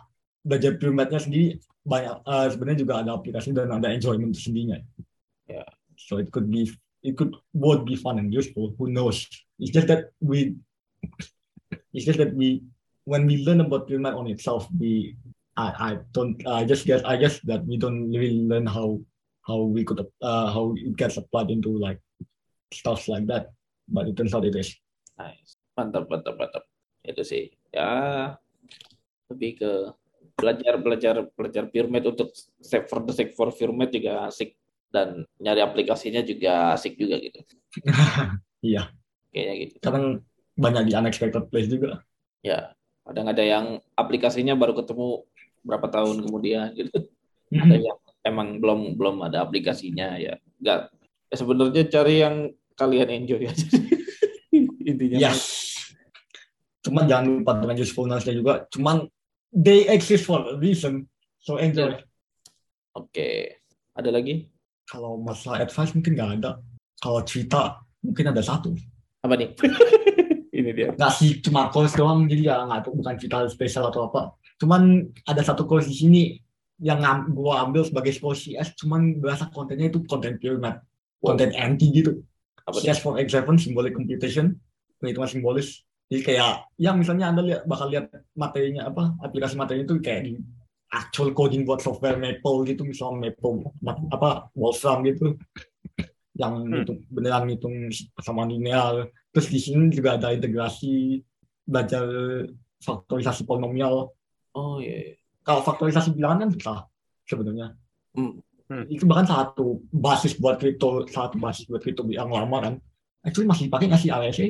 belajar Pyramidnya sendiri banyak eh, sebenarnya juga ada aplikasi dan ada enjoyment sendirinya. Ya. so it could be it could both be fun and useful. Who knows? It's just that we it's just that we when we learn about Pyramid on itself we I, I don't I just guess I guess that we don't really learn how how we could uh, how it gets applied into like stuff like that but it turns out it is nice. Mantap, mantap, mantap. Itu sih. Ya, lebih ke belajar belajar belajar Pyramid untuk save for the sake for Pyramid juga asik dan nyari aplikasinya juga asik juga gitu. iya Kayaknya gitu. kadang banyak di unexpected place juga Ya, kadang ada yang aplikasinya baru ketemu berapa tahun kemudian gitu. Ada yang emang belum belum ada aplikasinya ya. Enggak. Ya, sebenarnya cari yang kalian enjoy aja. Intinya. yes cuman jangan lupa dengan usefulness-nya juga cuman they exist for a reason so enjoy Oke. Ada lagi? kalau masalah advice mungkin nggak ada kalau cerita mungkin ada satu Apa nih? Ini dia. nggak sih cuma course doang jadi ya nggak bukan cerita spesial atau apa cuman ada satu course di sini yang gua ambil sebagai course CS cuman berasa kontennya itu konten pyramid konten anti gitu Apa? CS for example symbolic computation penghitungan simbolis jadi kayak yang misalnya anda lihat bakal lihat materinya apa aplikasi materinya itu kayak di actual coding buat software Maple gitu misalnya Maple ma- apa Wolfram gitu yang Hmm. ngitung beneran ngitung sama linear terus di sini juga ada integrasi belajar faktorisasi polinomial Oh iya. iya. kalau faktorisasi bilangan kan susah sebenarnya Hmm. Hmm. itu bahkan satu basis buat kripto satu basis buat kripto yang lama kan actually masih dipakai nggak sih RSA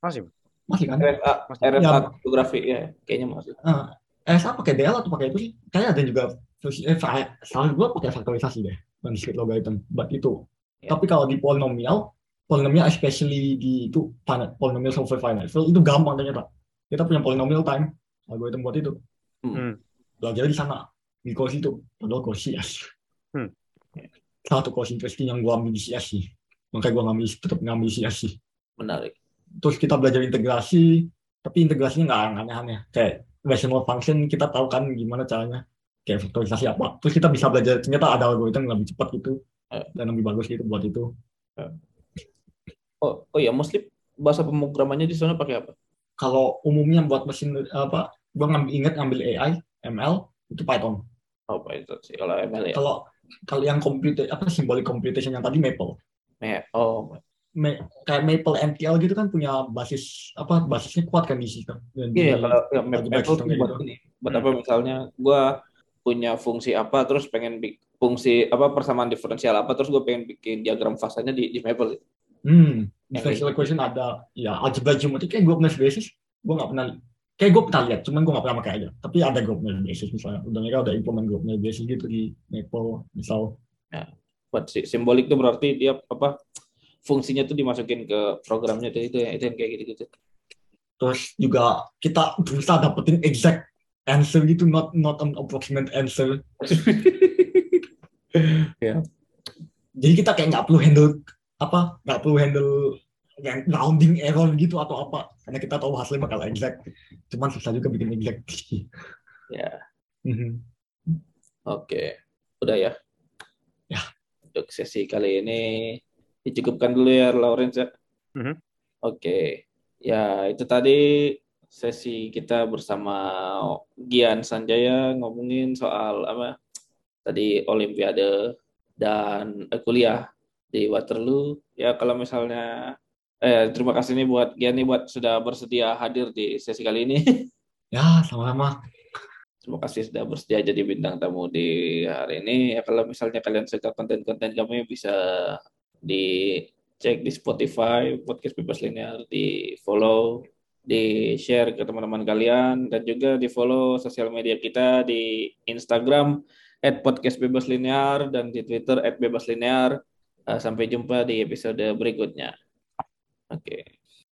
masih masih kan RFA, Masih. RFA Ya. kriptografi ya, kayaknya masih. Ah, RSA pakai DL atau pakai itu sih kayaknya ada juga eh, salah gue pakai faktorisasi deh dan discrete logarithm buat itu Ya. tapi kalau di polinomial polinomial especially di itu finite polinomial software finite. Field itu gampang ternyata. Kita punya polinomial time. Algorithm buat itu. Hmm. belajar di sana. Di course itu. Padahal course CS Hmm. satu course interesting yang gue ambil di CS sih. Makanya gue ngambil tetap ngambil CS sih. Menarik. terus kita belajar integrasi tapi integrasinya nggak aneh-aneh. Kayak rational function kita tahu kan gimana caranya. Kayak faktorisasi apa. Terus kita bisa belajar ternyata ada algoritma yang lebih cepat gitu. Eh. dan lebih bagus gitu buat itu Oh, oh ya, mostly bahasa pemrogramannya di sana pakai apa? kalau umumnya buat mesin apa gua ngambil ingat ngambil AI ML itu Python. Oh, Python sih. Kalau ML ya. Kalau kalau yang computer apa symbolic computation yang tadi Maple. Me- Oh, Ma- kayak Maple MTL gitu kan punya basis apa basisnya kuat kan di sistem. Iya, kalau ya, Maple kayak buat gitu. ini. Buat apa misalnya gua punya fungsi apa terus pengen fungsi apa persamaan diferensial apa terus gue pengen bikin diagram fasanya di, di Maple. Hmm, differential kayak equation ada ya algebra geometry. Kayak gue punya basis gue nggak pernah kayak gue pernah lihat cuman gue nggak pernah pakai aja. Tapi ada gue punya basis misalnya. Udah mereka udah implement gue punya basis gitu di Maple misal. Buat si- simbolik itu berarti dia apa fungsinya tuh dimasukin ke programnya tuh itu ya itu yang kayak gitu-gitu. terus juga kita berusaha dapetin exact answer gitu not not an approximate answer. Ya. jadi kita kayak nggak perlu handle apa nggak perlu handle yang rounding error gitu atau apa karena kita tahu hasilnya bakal exact cuman susah juga bikin exact Ya. Mhm. Oke. Udah ya. Ya. Untuk sesi kali ini dicukupkan dulu ya Lawrence ya. Mhm. Oke. Ya, itu tadi sesi kita bersama Gian Sanjaya ngomongin soal apa tadi olimpiade dan eh, kuliah di Waterloo. Ya, kalau misalnya eh terima kasih nih buat Gian nih buat sudah bersedia hadir di sesi kali ini. ya sama-sama Terima kasih sudah bersedia jadi bintang tamu di hari ini. Ya, kalau misalnya kalian suka konten-konten kami bisa dicek di Spotify, podcast bebas linear, di follow, di share ke teman-teman kalian, dan juga di follow sosial media kita di Instagram at podcast bebas linear dan di Twitter at bebas linear. Eh, Sampai jumpa di episode berikutnya. Oke.